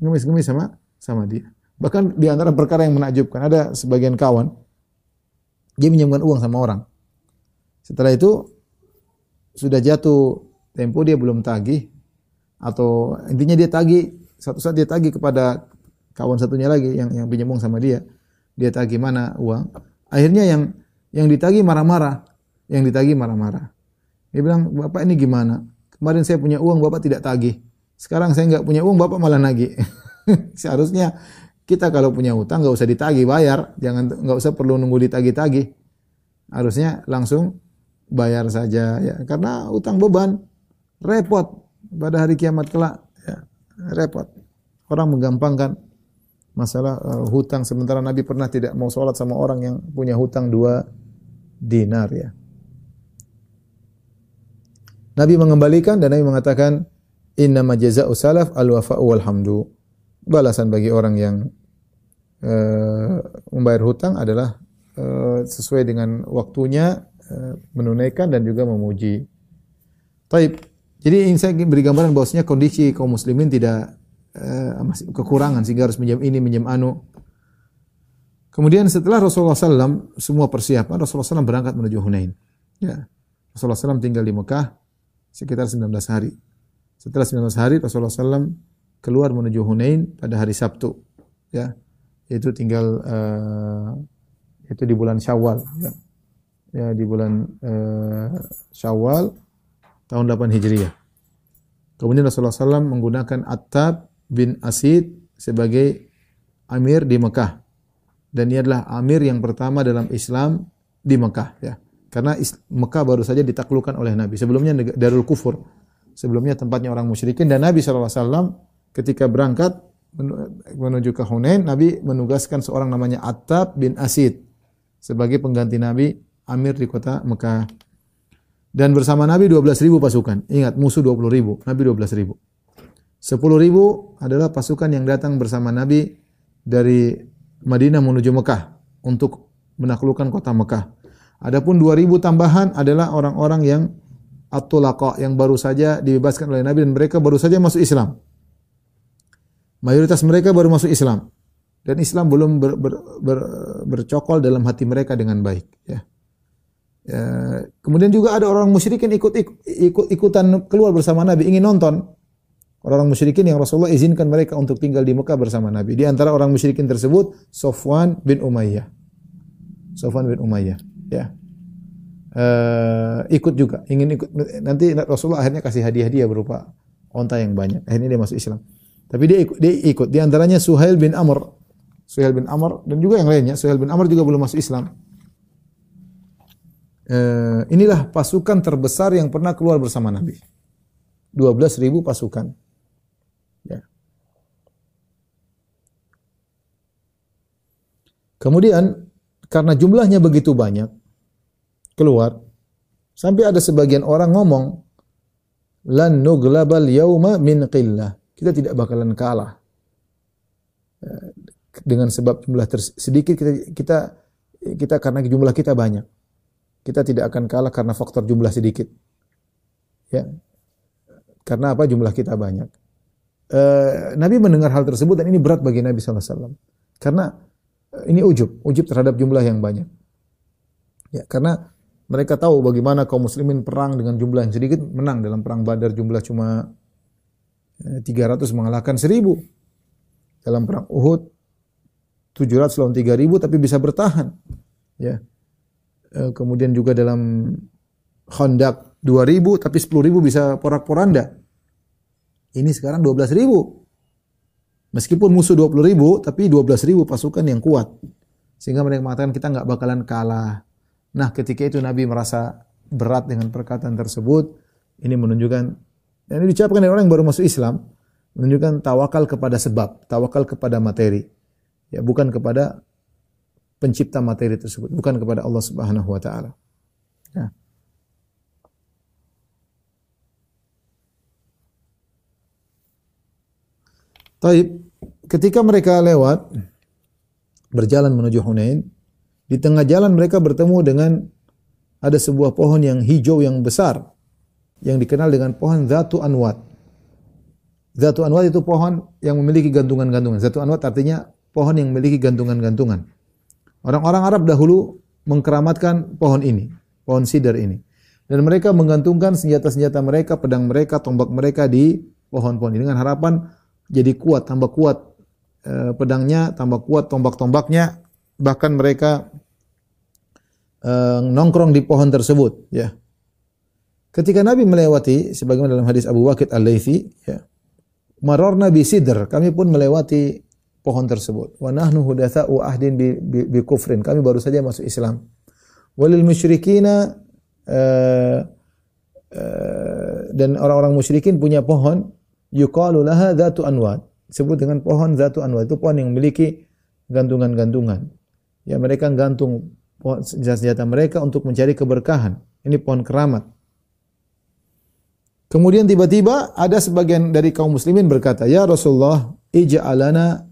Ngemis-ngemis sama sama dia. Bahkan di antara perkara yang menakjubkan, ada sebagian kawan, dia minjamkan uang sama orang. Setelah itu, sudah jatuh tempo dia belum tagih, atau intinya dia tagih, satu saat dia tagih kepada kawan satunya lagi yang yang pinjam uang sama dia, dia tagih mana uang, Akhirnya yang yang ditagi marah-marah, yang ditagi marah-marah. Dia bilang, "Bapak ini gimana? Kemarin saya punya uang, Bapak tidak tagih. Sekarang saya nggak punya uang, Bapak malah nagih." [LAUGHS] Seharusnya kita kalau punya utang nggak usah ditagih, bayar. Jangan nggak usah perlu nunggu ditagih-tagih. Harusnya langsung bayar saja ya, karena utang beban repot pada hari kiamat kelak ya, repot. Orang menggampangkan masalah uh, hutang sementara Nabi pernah tidak mau sholat sama orang yang punya hutang dua dinar ya. Nabi mengembalikan dan Nabi mengatakan inna majaza'u salaf al wafa'u wal hamdu. Balasan bagi orang yang uh, membayar hutang adalah uh, sesuai dengan waktunya uh, menunaikan dan juga memuji. Taib. Jadi ini saya beri gambaran bahwasanya kondisi kaum muslimin tidak uh, masih kekurangan sehingga harus minjam ini, minjam anu. Kemudian setelah Rasulullah SAW semua persiapan, Rasulullah SAW berangkat menuju Hunain. Ya. Rasulullah SAW tinggal di Mekah sekitar 19 hari. Setelah 19 hari Rasulullah SAW keluar menuju Hunain pada hari Sabtu. Ya. Itu tinggal uh, itu di bulan Syawal. Ya, ya di bulan uh, Syawal tahun 8 Hijriah. Kemudian Rasulullah SAW menggunakan Attab bin Asid sebagai amir di Mekah. Dan ia adalah amir yang pertama dalam Islam di Mekah ya. Karena Mekah baru saja ditaklukkan oleh Nabi. Sebelumnya Darul Kufur. Sebelumnya tempatnya orang musyrikin dan Nabi SAW ketika berangkat menuju ke Hunain, Nabi menugaskan seorang namanya Attab bin Asid sebagai pengganti Nabi amir di kota Mekah. Dan bersama Nabi 12 ribu pasukan. Ingat, musuh 20 ribu, Nabi 12 ribu. Sepuluh ribu adalah pasukan yang datang bersama Nabi dari Madinah menuju Mekah untuk menaklukkan kota Mekah. Adapun dua ribu tambahan adalah orang-orang yang at-tulaqa yang baru saja dibebaskan oleh Nabi dan mereka baru saja masuk Islam. Mayoritas mereka baru masuk Islam dan Islam belum ber, ber, ber, bercokol dalam hati mereka dengan baik. Ya. Ya, kemudian juga ada orang musyrikin ikut, ikut ikut ikutan keluar bersama Nabi ingin nonton Orang musyrikin yang Rasulullah izinkan mereka untuk tinggal di Mekah bersama Nabi. Di antara orang musyrikin tersebut Sofwan bin Umayyah. Sofwan bin Umayyah, ya. Uh, ikut juga, ingin ikut. Nanti Rasulullah akhirnya kasih hadiah-hadiah berupa onta yang banyak. Akhirnya dia masuk Islam. Tapi dia ikut, dia ikut. Di antaranya Suhail bin Amr. Suhail bin Amr dan juga yang lainnya. Suhail bin Amr juga belum masuk Islam. Uh, inilah pasukan terbesar yang pernah keluar bersama Nabi. 12 ribu pasukan. Ya. Kemudian karena jumlahnya begitu banyak keluar sampai ada sebagian orang ngomong lan nuglabal yauma min qillah. Kita tidak bakalan kalah. Ya, dengan sebab jumlah sedikit kita kita kita karena jumlah kita banyak. Kita tidak akan kalah karena faktor jumlah sedikit. Ya. Karena apa? Jumlah kita banyak. Uh, Nabi mendengar hal tersebut dan ini berat bagi Nabi SAW. Karena ini ujub, ujub terhadap jumlah yang banyak. Ya, karena mereka tahu bagaimana kaum muslimin perang dengan jumlah yang sedikit menang dalam perang Badar jumlah cuma uh, eh, 300 mengalahkan 1000. Dalam perang Uhud 700 lawan 3000 tapi bisa bertahan. Ya. Uh, kemudian juga dalam Khandaq 2000 tapi 10.000 bisa porak-poranda. Ini sekarang 12 ribu. Meskipun musuh 20 ribu, tapi 12 ribu pasukan yang kuat. Sehingga mereka mengatakan kita nggak bakalan kalah. Nah ketika itu Nabi merasa berat dengan perkataan tersebut. Ini menunjukkan, ini diucapkan oleh orang yang baru masuk Islam. Menunjukkan tawakal kepada sebab, tawakal kepada materi. Ya, bukan kepada pencipta materi tersebut, bukan kepada Allah Subhanahu wa taala. Ya. Taib, ketika mereka lewat berjalan menuju Hunain, di tengah jalan mereka bertemu dengan ada sebuah pohon yang hijau yang besar yang dikenal dengan pohon Zatu Anwat. Zatu Anwat itu pohon yang memiliki gantungan-gantungan. Zatu Anwat artinya pohon yang memiliki gantungan-gantungan. Orang-orang Arab dahulu mengkeramatkan pohon ini, pohon sidar ini. Dan mereka menggantungkan senjata-senjata mereka, pedang mereka, tombak mereka di pohon-pohon ini dengan harapan jadi kuat, tambah kuat e, pedangnya, tambah kuat tombak-tombaknya, bahkan mereka e, nongkrong di pohon tersebut, ya. Ketika Nabi melewati sebagaimana dalam hadis Abu Waqid Al-Laitsi, ya. Mararna bi sidr, kami pun melewati pohon tersebut. Wa nahnu hudatsa'u ahdin bi, bi, bi kufrin. Kami baru saja masuk Islam. Walil musyrikina uh, dan orang-orang musyrikin punya pohon yuqalu laha dzatu anwad. Disebut dengan pohon dzatu anwad. Itu pohon yang memiliki gantungan-gantungan. Ya mereka gantung senjata-senjata mereka untuk mencari keberkahan. Ini pohon keramat. Kemudian tiba-tiba ada sebagian dari kaum muslimin berkata, "Ya Rasulullah, ij'alana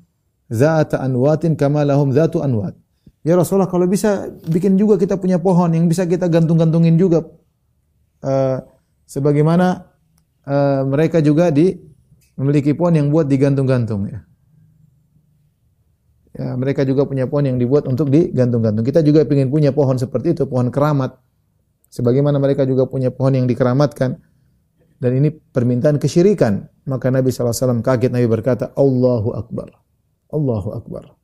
zata anwatin kama lahum zatu anwat." Ya Rasulullah, kalau bisa bikin juga kita punya pohon yang bisa kita gantung-gantungin juga uh, sebagaimana uh, mereka juga di memiliki pohon yang buat digantung-gantung ya. Ya, mereka juga punya pohon yang dibuat untuk digantung-gantung. Kita juga ingin punya pohon seperti itu, pohon keramat. Sebagaimana mereka juga punya pohon yang dikeramatkan. Dan ini permintaan kesyirikan. Maka Nabi SAW kaget, Nabi berkata, Allahu Akbar. Allahu Akbar.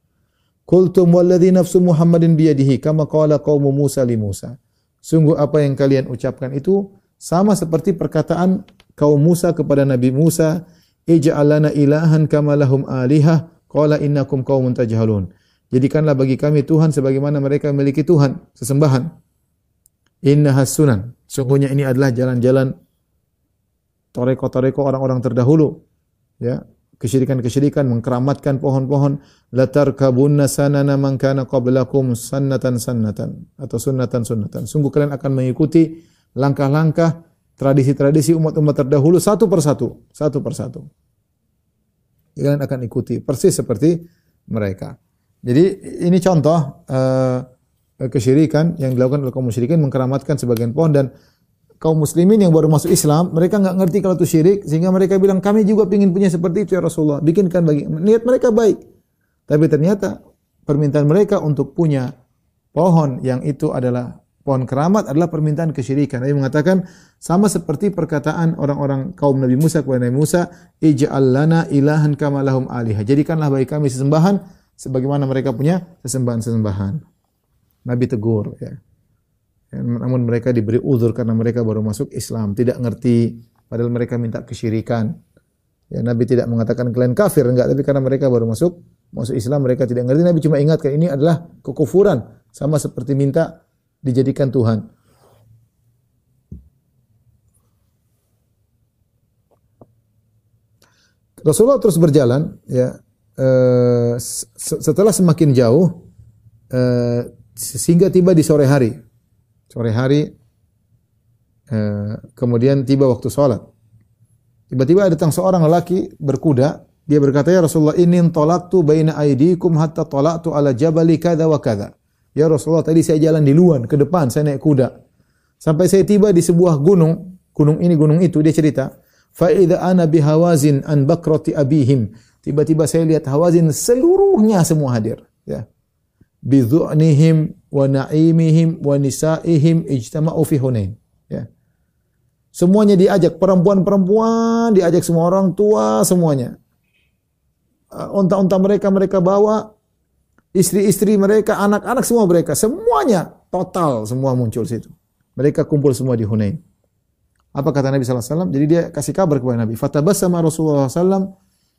Qultum walladhi nafsu Muhammadin biyadihi kama qala qaumu Musa li Musa. Sungguh apa yang kalian ucapkan itu sama seperti perkataan kaum Musa kepada Nabi Musa ij'al lana ilahan kama lahum alihah. Qala innakum qaumun tajhalun. Jadikanlah bagi kami Tuhan sebagaimana mereka memiliki Tuhan sesembahan. Inna hasunan sungguhnya ini adalah jalan-jalan toreko-toreko orang-orang terdahulu. Ya kesyirikan-kesyirikan mengkeramatkan pohon-pohon. Latar kabunna sanana man kana qablakum sannatan sannatan atau sunnatan sunnatan. Sungguh kalian akan mengikuti langkah-langkah tradisi-tradisi umat-umat terdahulu satu persatu, satu persatu. Kalian akan ikuti persis seperti mereka. Jadi ini contoh uh, kesyirikan yang dilakukan oleh kaum musyrikin mengkeramatkan sebagian pohon dan kaum muslimin yang baru masuk Islam, mereka nggak ngerti kalau itu syirik sehingga mereka bilang kami juga ingin punya seperti itu ya Rasulullah. Bikinkan bagi niat mereka baik. Tapi ternyata permintaan mereka untuk punya pohon yang itu adalah pohon keramat adalah permintaan kesyirikan. Nabi mengatakan sama seperti perkataan orang-orang kaum Nabi Musa kepada Nabi Musa, "Ij'al lana ilahan kama lahum aliha." Jadikanlah bagi kami sesembahan sebagaimana mereka punya sesembahan-sesembahan. Nabi tegur ya. ya. Namun mereka diberi uzur karena mereka baru masuk Islam, tidak ngerti padahal mereka minta kesyirikan. Ya, Nabi tidak mengatakan kalian kafir enggak, tapi karena mereka baru masuk masuk Islam mereka tidak ngerti. Nabi cuma ingatkan ini adalah kekufuran sama seperti minta dijadikan Tuhan. Rasulullah terus berjalan ya uh, setelah semakin jauh uh, sehingga tiba di sore hari. Sore hari uh, kemudian tiba waktu sholat. Tiba-tiba datang seorang lelaki berkuda, dia berkata, "Ya Rasulullah, inni talaqtu baina aydikum hatta talaqtu ala jabali kada wa kada." Ya Rasulullah, tadi saya jalan di luar, ke depan, saya naik kuda. Sampai saya tiba di sebuah gunung, gunung ini, gunung itu, dia cerita. Fa'idha ana bihawazin an bakrati abihim. Tiba-tiba saya lihat hawazin seluruhnya semua hadir. Ya. Bidhu'nihim wa na'imihim wa nisa'ihim ijtama'u fi hunain. Ya. Semuanya diajak, perempuan-perempuan diajak semua orang tua semuanya. Unta-unta mereka mereka bawa, istri-istri mereka, anak-anak semua mereka, semuanya total semua muncul situ. Mereka kumpul semua di Hunain. Apa kata Nabi SAW? Jadi dia kasih kabar kepada Nabi. sama Rasulullah SAW.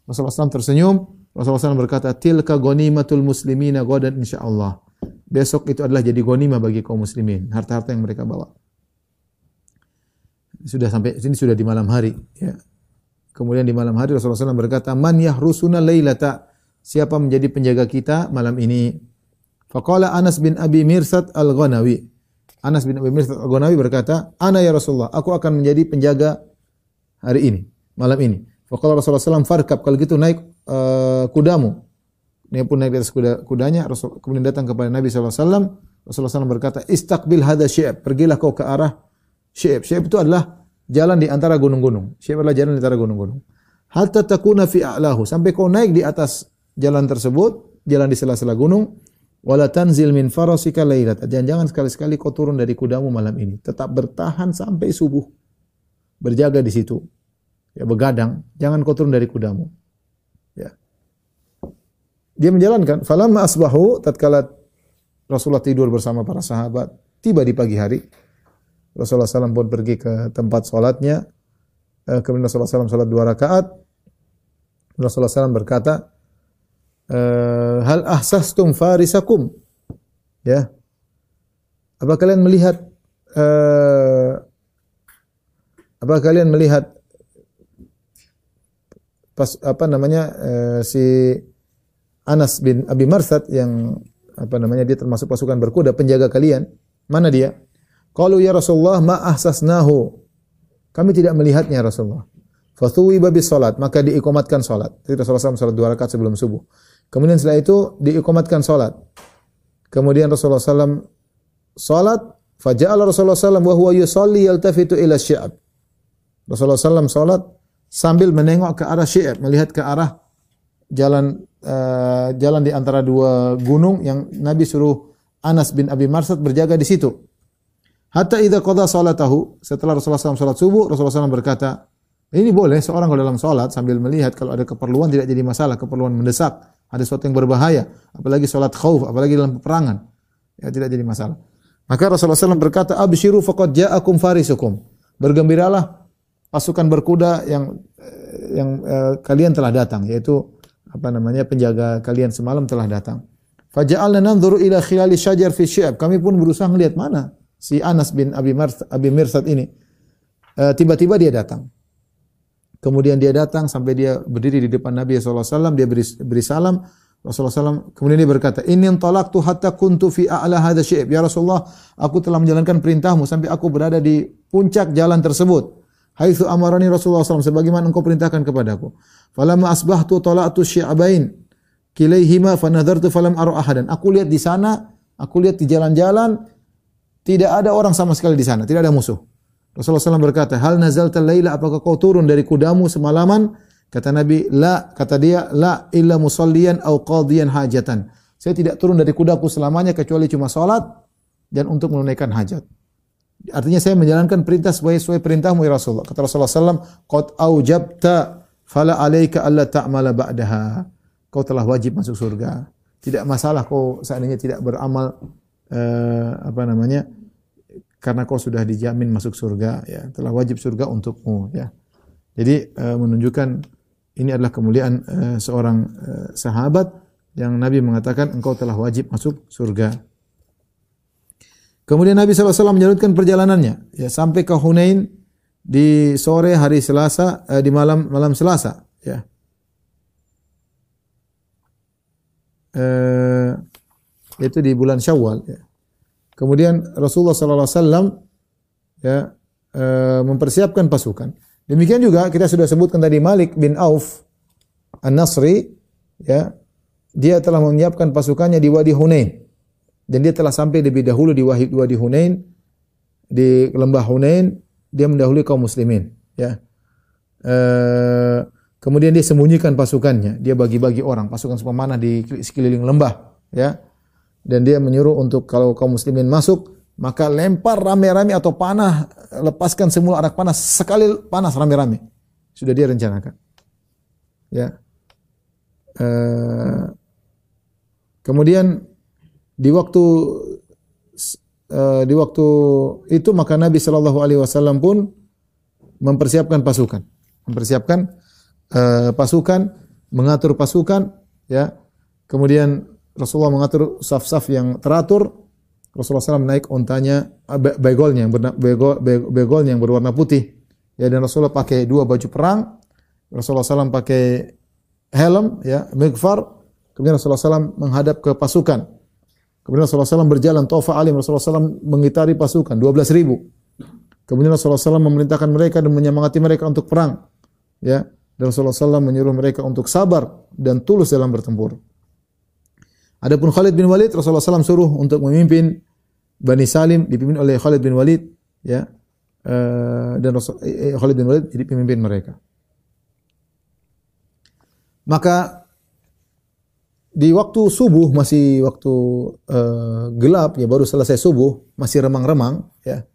Rasulullah SAW tersenyum. Rasulullah SAW berkata, "Tilka ghanimatul muslimina ghadan insyaallah." Besok itu adalah jadi ghanimah bagi kaum muslimin, harta-harta yang mereka bawa. Sudah sampai sini sudah di malam hari, ya. Kemudian di malam hari Rasulullah SAW berkata, "Man yahrusuna lailata?" Siapa menjadi penjaga kita malam ini? Faqala Anas bin Abi Mirsad Al-Ghanawi. Anas bin Abi Mirsad Al-Ghanawi berkata, "Ana ya Rasulullah, aku akan menjadi penjaga hari ini, malam ini." Faqala Rasulullah SAW, "Farkab." Kalau gitu naik uh, kudamu. Dia pun naik di atas kuda, kudanya, Rasul, kemudian datang kepada Nabi SAW. Rasulullah SAW berkata, Istaqbil hadha syi'ab. Pergilah kau ke arah syi'ab. Syi'ab itu adalah jalan di antara gunung-gunung. Syi'ab adalah jalan di antara gunung-gunung. Hatta takuna fi a'lahu. Sampai kau naik di atas jalan tersebut, jalan di sela-sela gunung. Wala tanzil min farasika lailat. Jangan-jangan sekali-sekali kau turun dari kudamu malam ini. Tetap bertahan sampai subuh. Berjaga di situ. Ya, begadang. Jangan kau turun dari kudamu. Dia menjalankan. Falamma asbahu tatkala Rasulullah tidur bersama para sahabat, tiba di pagi hari. Rasulullah SAW pun pergi ke tempat sholatnya. Eh, kemudian Rasulullah SAW sholat dua rakaat. Rasulullah SAW berkata, eh, Hal ahsastum farisakum? Ya. Apa kalian melihat uh, apa kalian melihat pas apa namanya uh, si Anas bin Abi Marsad yang apa namanya dia termasuk pasukan berkuda penjaga kalian. Mana dia? Qalu ya Rasulullah ma ahsasnahu. Kami tidak melihatnya Rasulullah. Fathuwi babi salat, maka diikomatkan salat. Jadi Rasulullah SAW salat dua rakaat sebelum subuh. Kemudian setelah itu diikomatkan salat. Kemudian Rasulullah SAW salat, faja'ala Rasulullah SAW wa huwa yusalli yaltafitu ila syi'ab. Rasulullah SAW salat sambil menengok ke arah syi'ab, melihat ke arah jalan uh, jalan di antara dua gunung yang Nabi suruh Anas bin Abi Marsad berjaga di situ. Hatta idza qada salatahu, setelah Rasulullah SAW salat subuh, Rasulullah SAW berkata, ini boleh seorang kalau dalam salat sambil melihat kalau ada keperluan tidak jadi masalah, keperluan mendesak, ada sesuatu yang berbahaya, apalagi salat khauf, apalagi dalam peperangan. Ya tidak jadi masalah. Maka Rasulullah SAW berkata, "Abshiru faqad ja'akum farisukum." Bergembiralah pasukan berkuda yang eh, yang uh, kalian telah datang, yaitu apa namanya penjaga kalian semalam telah datang. Faja'alna nanzuru ila khilali syajar fi syi'ab. Kami pun berusaha melihat mana si Anas bin Abi, Mirsad ini. tiba tiba-tiba dia datang. Kemudian dia datang sampai dia berdiri di depan Nabi SAW. Dia beri, beri salam. Rasulullah SAW. Kemudian dia berkata, Ini tu hatta kuntu fi a'la hadha syi'ab. Ya Rasulullah, aku telah menjalankan perintahmu sampai aku berada di puncak jalan tersebut. Haitsu amarani Rasulullah SAW. Sebagaimana engkau perintahkan kepadaku. Falamma asbahtu tala'tu syi'abain kilaihima fanadhartu falam ara ahadan. Aku lihat di sana, aku lihat di jalan-jalan tidak ada orang sama sekali di sana, tidak ada musuh. Rasulullah SAW berkata, "Hal nazalta laila apakah kau turun dari kudamu semalaman?" Kata Nabi, "La." Kata dia, "La illa musalliyan au qadiyan hajatan." Saya tidak turun dari kudaku selamanya kecuali cuma salat dan untuk menunaikan hajat. Artinya saya menjalankan perintah sesuai, sesuai perintahmu ya Rasulullah. Kata Rasulullah SAW, "Qad aujabta fala alaika alla ta'mala ba'daha. Kau telah wajib masuk surga. Tidak masalah kau seandainya tidak beramal uh, apa namanya karena kau sudah dijamin masuk surga ya, telah wajib surga untukmu ya. Jadi uh, menunjukkan ini adalah kemuliaan uh, seorang uh, sahabat yang Nabi mengatakan engkau telah wajib masuk surga. Kemudian Nabi SAW menyalutkan perjalanannya ya sampai ke Hunain di sore hari Selasa eh, di malam malam Selasa ya. Eh, itu di bulan Syawal ya. Kemudian Rasulullah sallallahu alaihi wasallam ya eh, mempersiapkan pasukan. Demikian juga kita sudah sebutkan tadi Malik bin Auf An-Nasri ya dia telah menyiapkan pasukannya di Wadi Hunain. Dan dia telah sampai lebih dahulu di Wadi Hunain di lembah Hunain dia mendahului kaum muslimin ya. E, kemudian dia sembunyikan pasukannya. Dia bagi-bagi orang pasukan pemanah di sekeliling lembah ya dan dia menyuruh untuk kalau kaum muslimin masuk maka lempar rame-rame atau panah lepaskan semua anak panah sekali panas rame-rame. Sudah dia rencanakan. Ya. E, kemudian di waktu uh, di waktu itu maka Nabi Shallallahu Alaihi Wasallam pun mempersiapkan pasukan, mempersiapkan uh, pasukan, mengatur pasukan ya. Kemudian Rasulullah mengatur saf-saf yang teratur. Rasulullah SAW naik ontanya, ah, be- begolnya yang begol, be- begolnya yang berwarna putih. Ya dan Rasulullah pakai dua baju perang. Rasulullah SAW pakai helm, ya, mikfar. Kemudian Rasulullah SAW menghadap ke pasukan. Kemudian Rasulullah SAW berjalan tofa alim. Rasulullah SAW mengitari pasukan 12 ribu. Kemudian Rasulullah SAW memerintahkan mereka dan menyemangati mereka untuk perang. Ya, dan Rasulullah SAW menyuruh mereka untuk sabar dan tulus dalam bertempur. Adapun Khalid bin Walid, Rasulullah SAW suruh untuk memimpin Bani Salim dipimpin oleh Khalid bin Walid, ya, Eh, dan Rasul, eh, eh, Khalid bin Walid jadi pemimpin mereka. Maka di waktu subuh masih waktu eh, gelap ya baru selesai subuh masih remang-remang ya.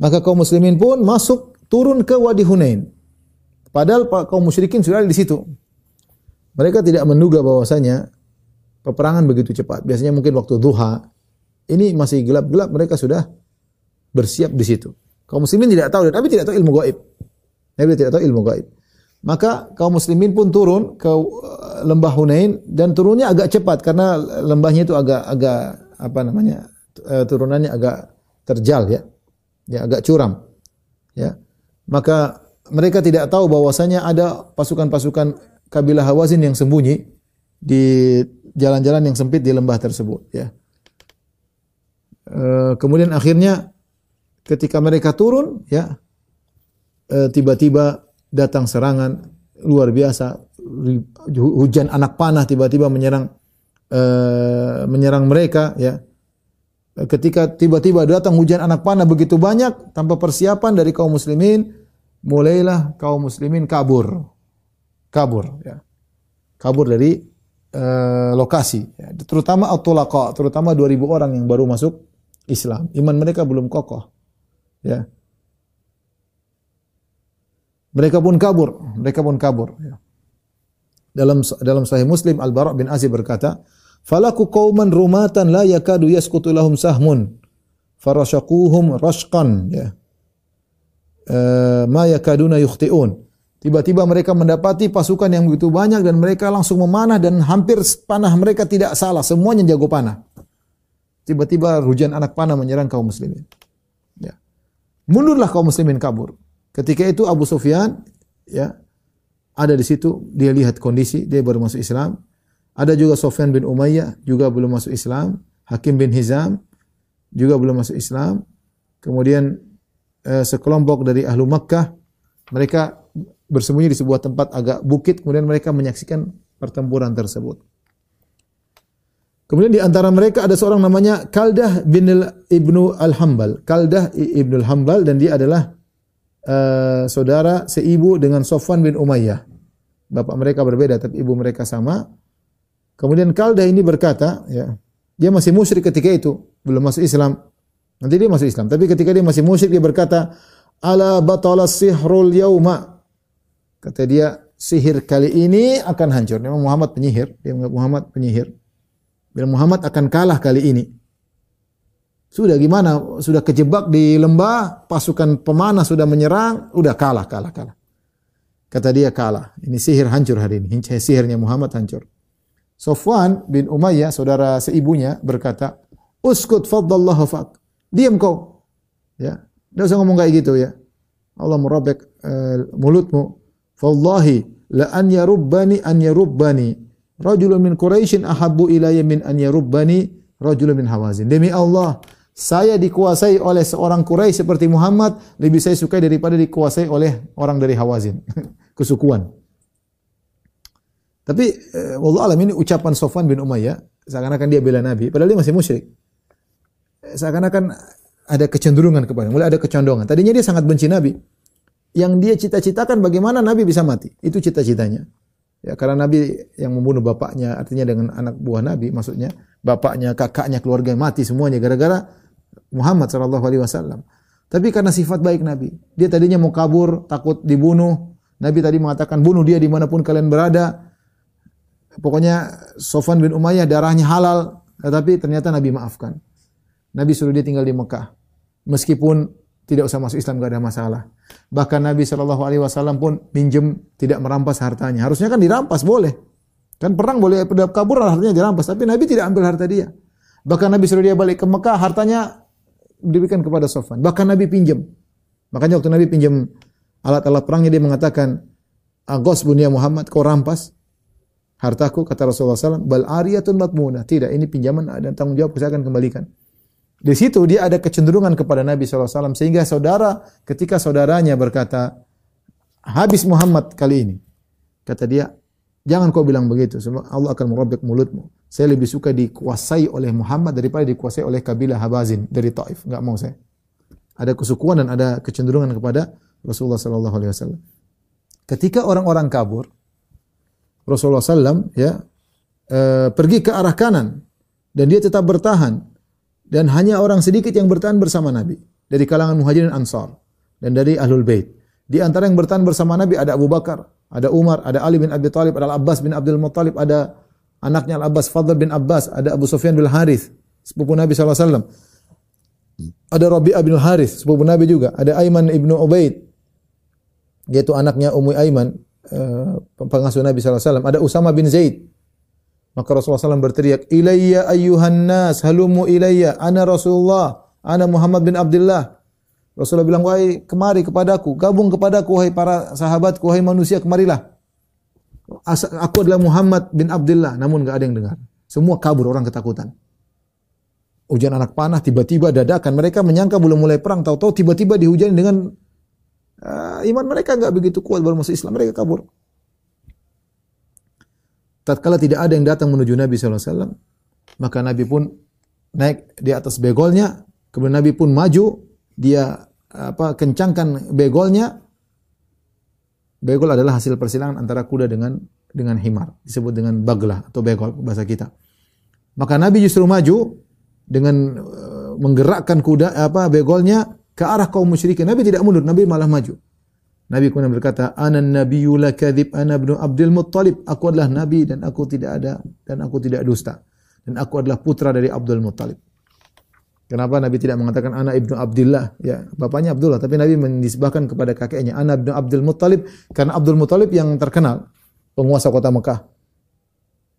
Maka kaum muslimin pun masuk turun ke Wadi Hunain. Padahal pa- kaum musyrikin sudah ada di situ. Mereka tidak menduga bahwasanya peperangan begitu cepat biasanya mungkin waktu duha ini masih gelap-gelap mereka sudah bersiap di situ kaum muslimin tidak tahu Nabi tidak tahu ilmu gaib Nabi tidak tahu ilmu gaib maka kaum muslimin pun turun ke uh, lembah Hunain dan turunnya agak cepat karena lembahnya itu agak agak apa namanya uh, turunannya agak terjal ya. Ya agak curam. Ya. Maka mereka tidak tahu bahwasanya ada pasukan-pasukan kabilah Hawazin yang sembunyi di jalan-jalan yang sempit di lembah tersebut ya. Uh, kemudian akhirnya ketika mereka turun ya uh, tiba-tiba datang serangan luar biasa. Hujan anak panah tiba-tiba menyerang eh, menyerang mereka ya. Ketika tiba-tiba datang hujan anak panah begitu banyak tanpa persiapan dari kaum muslimin mulailah kaum muslimin kabur. Kabur ya. Kabur dari eh, lokasi ya. terutama at-tulaqa terutama 2000 orang yang baru masuk Islam iman mereka belum kokoh ya mereka pun kabur, mereka pun kabur. Ya. Dalam dalam Sahih Muslim Al Bara bin Azib berkata, "Falaku qauman rumatan la yakadu yasqutu lahum sahmun, farashaquhum rashqan." Ya. Eh, ma yakaduna yukhti'un. Tiba-tiba mereka mendapati pasukan yang begitu banyak dan mereka langsung memanah dan hampir panah mereka tidak salah, semuanya jago panah. Tiba-tiba hujan anak panah menyerang kaum muslimin. Ya. Mundurlah kaum muslimin kabur. Ketika itu Abu Sufyan ya ada di situ, dia lihat kondisi, dia baru masuk Islam. Ada juga Sufyan bin Umayyah juga belum masuk Islam, Hakim bin Hizam juga belum masuk Islam. Kemudian eh, sekelompok dari ahlu Makkah mereka bersembunyi di sebuah tempat agak bukit, kemudian mereka menyaksikan pertempuran tersebut. Kemudian di antara mereka ada seorang namanya Kaldah bin Ibnu Al-Hambal. Kaldah Ibnu Al-Hambal dan dia adalah uh, saudara seibu dengan Sofwan bin Umayyah. Bapak mereka berbeda tapi ibu mereka sama. Kemudian Kaldah ini berkata, ya, dia masih musyrik ketika itu, belum masuk Islam. Nanti dia masuk Islam, tapi ketika dia masih musyrik dia berkata, "Ala batala sihrul yauma." Kata dia, sihir kali ini akan hancur. Memang Muhammad penyihir, dia menganggap Muhammad penyihir. Bila Muhammad akan kalah kali ini. Sudah gimana? Sudah kejebak di lembah, pasukan pemanah sudah menyerang, udah kalah, kalah, kalah. Kata dia kalah. Ini sihir hancur hari ini. Sihirnya Muhammad hancur. Sofwan bin Umayyah, saudara seibunya, berkata, Uskut faddallahu fak. Diam kau. Ya. Tidak usah ngomong kayak gitu ya. Allah merobek uh, mulutmu. Fallahi la an yarubbani an yarubbani rajulun min Quraisyin ahabbu ilayya min an yarubbani rajulun min Hawazin. Demi Allah, saya dikuasai oleh seorang Quraisy seperti Muhammad lebih saya sukai daripada dikuasai oleh orang dari Hawazin. [LAUGHS] Kesukuan. Tapi eh, wallah alam ini ucapan Sofwan bin Umayyah seakan-akan dia bela Nabi padahal dia masih musyrik. Seakan-akan ada kecenderungan kepada mulai ada kecondongan. Tadinya dia sangat benci Nabi. Yang dia cita-citakan bagaimana Nabi bisa mati. Itu cita-citanya. Ya, karena Nabi yang membunuh bapaknya, artinya dengan anak buah Nabi, maksudnya bapaknya, kakaknya, keluarga mati semuanya gara-gara Muhammad Shallallahu Alaihi Wasallam. Tapi karena sifat baik Nabi, dia tadinya mau kabur, takut dibunuh. Nabi tadi mengatakan bunuh dia di mana pun kalian berada. Pokoknya Sofan bin Umayyah darahnya halal, tetapi ternyata Nabi maafkan. Nabi suruh dia tinggal di Mekah, meskipun tidak usah masuk Islam gak ada masalah. Bahkan Nabi Shallallahu Alaihi Wasallam pun minjem tidak merampas hartanya. Harusnya kan dirampas boleh. Kan perang boleh kabur hartanya dirampas, tapi Nabi tidak ambil harta dia. Bahkan Nabi suruh dia balik ke Mekah, hartanya diberikan kepada Sofan. Bahkan Nabi pinjam. Makanya waktu Nabi pinjam alat-alat perangnya dia mengatakan, Agos bunia Muhammad, kau rampas hartaku kata Rasulullah SAW, bal ariyatun matmuna. Tidak, ini pinjaman dan tanggung jawab saya akan kembalikan. Di situ dia ada kecenderungan kepada Nabi SAW sehingga saudara ketika saudaranya berkata habis Muhammad kali ini kata dia Jangan kau bilang begitu, sebab Allah akan merobek mulutmu. Saya lebih suka dikuasai oleh Muhammad daripada dikuasai oleh kabilah Habazin dari Taif. Enggak mau saya. Ada kesukuan dan ada kecenderungan kepada Rasulullah sallallahu alaihi wasallam. Ketika orang-orang kabur, Rasulullah sallam ya e, pergi ke arah kanan dan dia tetap bertahan dan hanya orang sedikit yang bertahan bersama Nabi dari kalangan Muhajirin Ansar dan dari Ahlul Bait. Di antara yang bertahan bersama Nabi ada Abu Bakar, ada Umar, ada Ali bin Abi Thalib, ada Abbas bin Abdul Muttalib, ada anaknya Al-Abbas Fadl bin Abbas, ada Abu Sufyan bin Harith, sepupu Nabi SAW. Ada Rabi'ah bin Harith, sepupu Nabi juga. Ada Aiman ibnu Ubaid, yaitu anaknya Ummu Aiman, uh, pengasuh Nabi SAW. Ada Usama bin Zaid. Maka Rasulullah SAW berteriak, Ilayya ayyuhan nas, halumu ilayya, ana Rasulullah, ana Muhammad bin Abdullah. Rasulullah bilang, wahai kemari kepadaku, gabung kepadaku, wahai para sahabatku, wahai manusia, kemarilah. Aku adalah Muhammad bin Abdullah, namun enggak ada yang dengar. Semua kabur orang ketakutan. Hujan anak panah, tiba-tiba dadakan. Mereka menyangka belum mulai perang, tahu-tahu tiba-tiba dihujani dengan uh, iman mereka enggak begitu kuat baru masuk Islam, mereka kabur. Tatkala tidak ada yang datang menuju Nabi SAW, maka Nabi pun naik di atas begolnya, kemudian Nabi pun maju dia apa kencangkan begolnya. Begol adalah hasil persilangan antara kuda dengan dengan himar disebut dengan baglah atau begol bahasa kita. Maka Nabi justru maju dengan uh, menggerakkan kuda apa begolnya ke arah kaum musyrikin. Nabi tidak mundur Nabi malah maju Nabi kemudian berkata ana nabiyyu la kadzib ana ibnu Abdul Muttalib aku adalah nabi dan aku tidak ada dan aku tidak dusta dan aku adalah putra dari Abdul Muttalib Kenapa Nabi tidak mengatakan anak ibnu Abdullah? Ya, bapaknya Abdullah, tapi Nabi menisbahkan kepada kakeknya anak ibnu Abdul Muttalib karena Abdul Muttalib yang terkenal penguasa kota Mekah.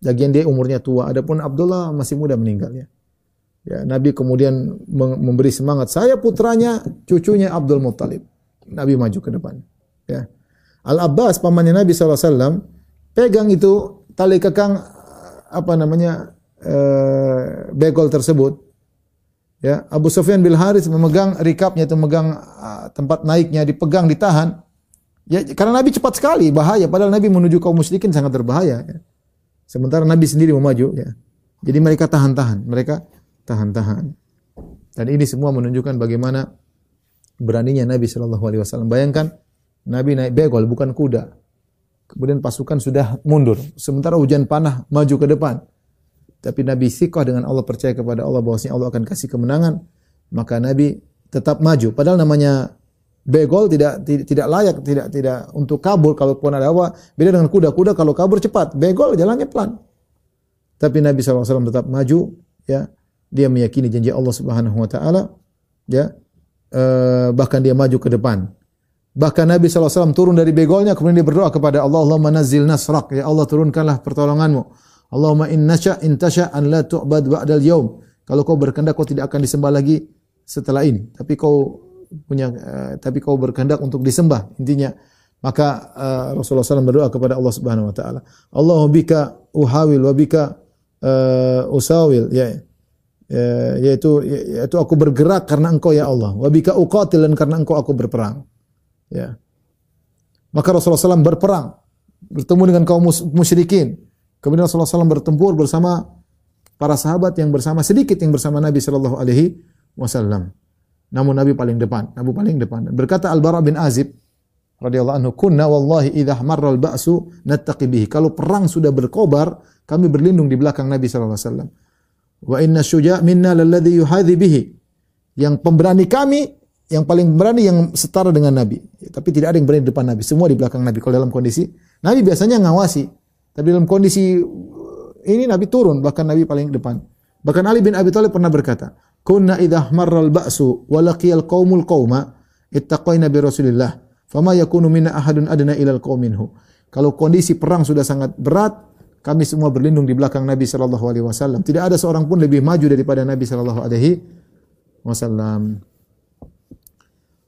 Lagian dia umurnya tua. Adapun Abdullah masih muda meninggalnya. Ya, Nabi kemudian memberi semangat. Saya putranya, cucunya Abdul Muttalib. Nabi maju ke depan. Ya. Al Abbas pamannya Nabi saw pegang itu tali kekang apa namanya uh, begol tersebut Ya, Abu Sufyan bin Haris memegang rikapnya itu memegang uh, tempat naiknya dipegang ditahan. Ya, karena Nabi cepat sekali, bahaya. Padahal Nabi menuju kaum musyrikin sangat berbahaya. Ya. Sementara Nabi sendiri mau maju. Ya. Jadi mereka tahan-tahan, mereka tahan-tahan. Dan ini semua menunjukkan bagaimana beraninya Nabi Shallallahu Alaihi Wasallam. Bayangkan Nabi naik begol bukan kuda. Kemudian pasukan sudah mundur. Sementara hujan panah maju ke depan tapi Nabi sikoh dengan Allah percaya kepada Allah bahwasanya Allah akan kasih kemenangan, maka Nabi tetap maju. Padahal namanya begol tidak tidak layak, tidak tidak untuk kabur kalau pun ada apa. Beda dengan kuda-kuda kalau kabur cepat, begol jalannya pelan. Tapi Nabi SAW tetap maju, ya. Dia meyakini janji Allah Subhanahu Wa Taala, ya. E, bahkan dia maju ke depan. Bahkan Nabi SAW turun dari begolnya, kemudian dia berdoa kepada Allah, Allah manazil nasrak, ya Allah turunkanlah pertolonganmu. Allahumma innasya intasya an la tu'bad ba'dal yaum. Kalau kau berkehendak kau tidak akan disembah lagi setelah ini. Tapi kau punya uh, tapi kau berkehendak untuk disembah. Intinya maka uh, Rasulullah SAW berdoa kepada Allah Subhanahu wa taala. Allahumma bika uhawil wa bika uh, usawil ya. Yaitu yaitu aku bergerak karena engkau ya Allah. Wa bika uqatil dan karena engkau aku berperang. Ya. Maka Rasulullah SAW berperang bertemu dengan kaum musyrikin Kemudian Rasulullah SAW bertempur bersama para sahabat yang bersama sedikit yang bersama Nabi Shallallahu Alaihi Wasallam. Namun Nabi paling depan, Nabi paling depan. Berkata Al Bara bin Azib radhiyallahu anhu, "Kunna wallahi idza marra al-ba'su nattaqi bihi." Kalau perang sudah berkobar, kami berlindung di belakang Nabi sallallahu alaihi wasallam. Wa inna syuja' minna lalladhi yuhadhi bihi. Yang pemberani kami yang paling berani yang setara dengan Nabi. Tapi tidak ada yang berani di depan Nabi, semua di belakang Nabi. Kalau dalam kondisi Nabi biasanya ngawasi, tapi dalam kondisi ini Nabi turun, bahkan Nabi paling depan. Bahkan Ali bin Abi Thalib pernah berkata, "Kunna idza marral ba'su wa laqiyal qaumul qauma bi Rasulillah, fama yakunu minna ahadun adna ilal qauminhu." Kalau kondisi perang sudah sangat berat, Kami semua berlindung di belakang Nabi sallallahu alaihi wasallam. Tidak ada seorang pun lebih maju daripada Nabi sallallahu alaihi wasallam.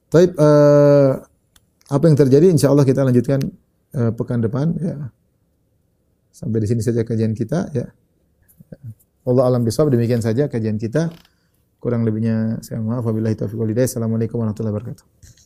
Baik, eh, apa yang terjadi insya Allah kita lanjutkan eh, pekan depan ya. Sampai di sini saja kajian kita ya. Allah alam bisawab demikian saja kajian kita. Kurang lebihnya saya maaf wabillahi taufiq wal hidayah. Assalamualaikum warahmatullahi wabarakatuh.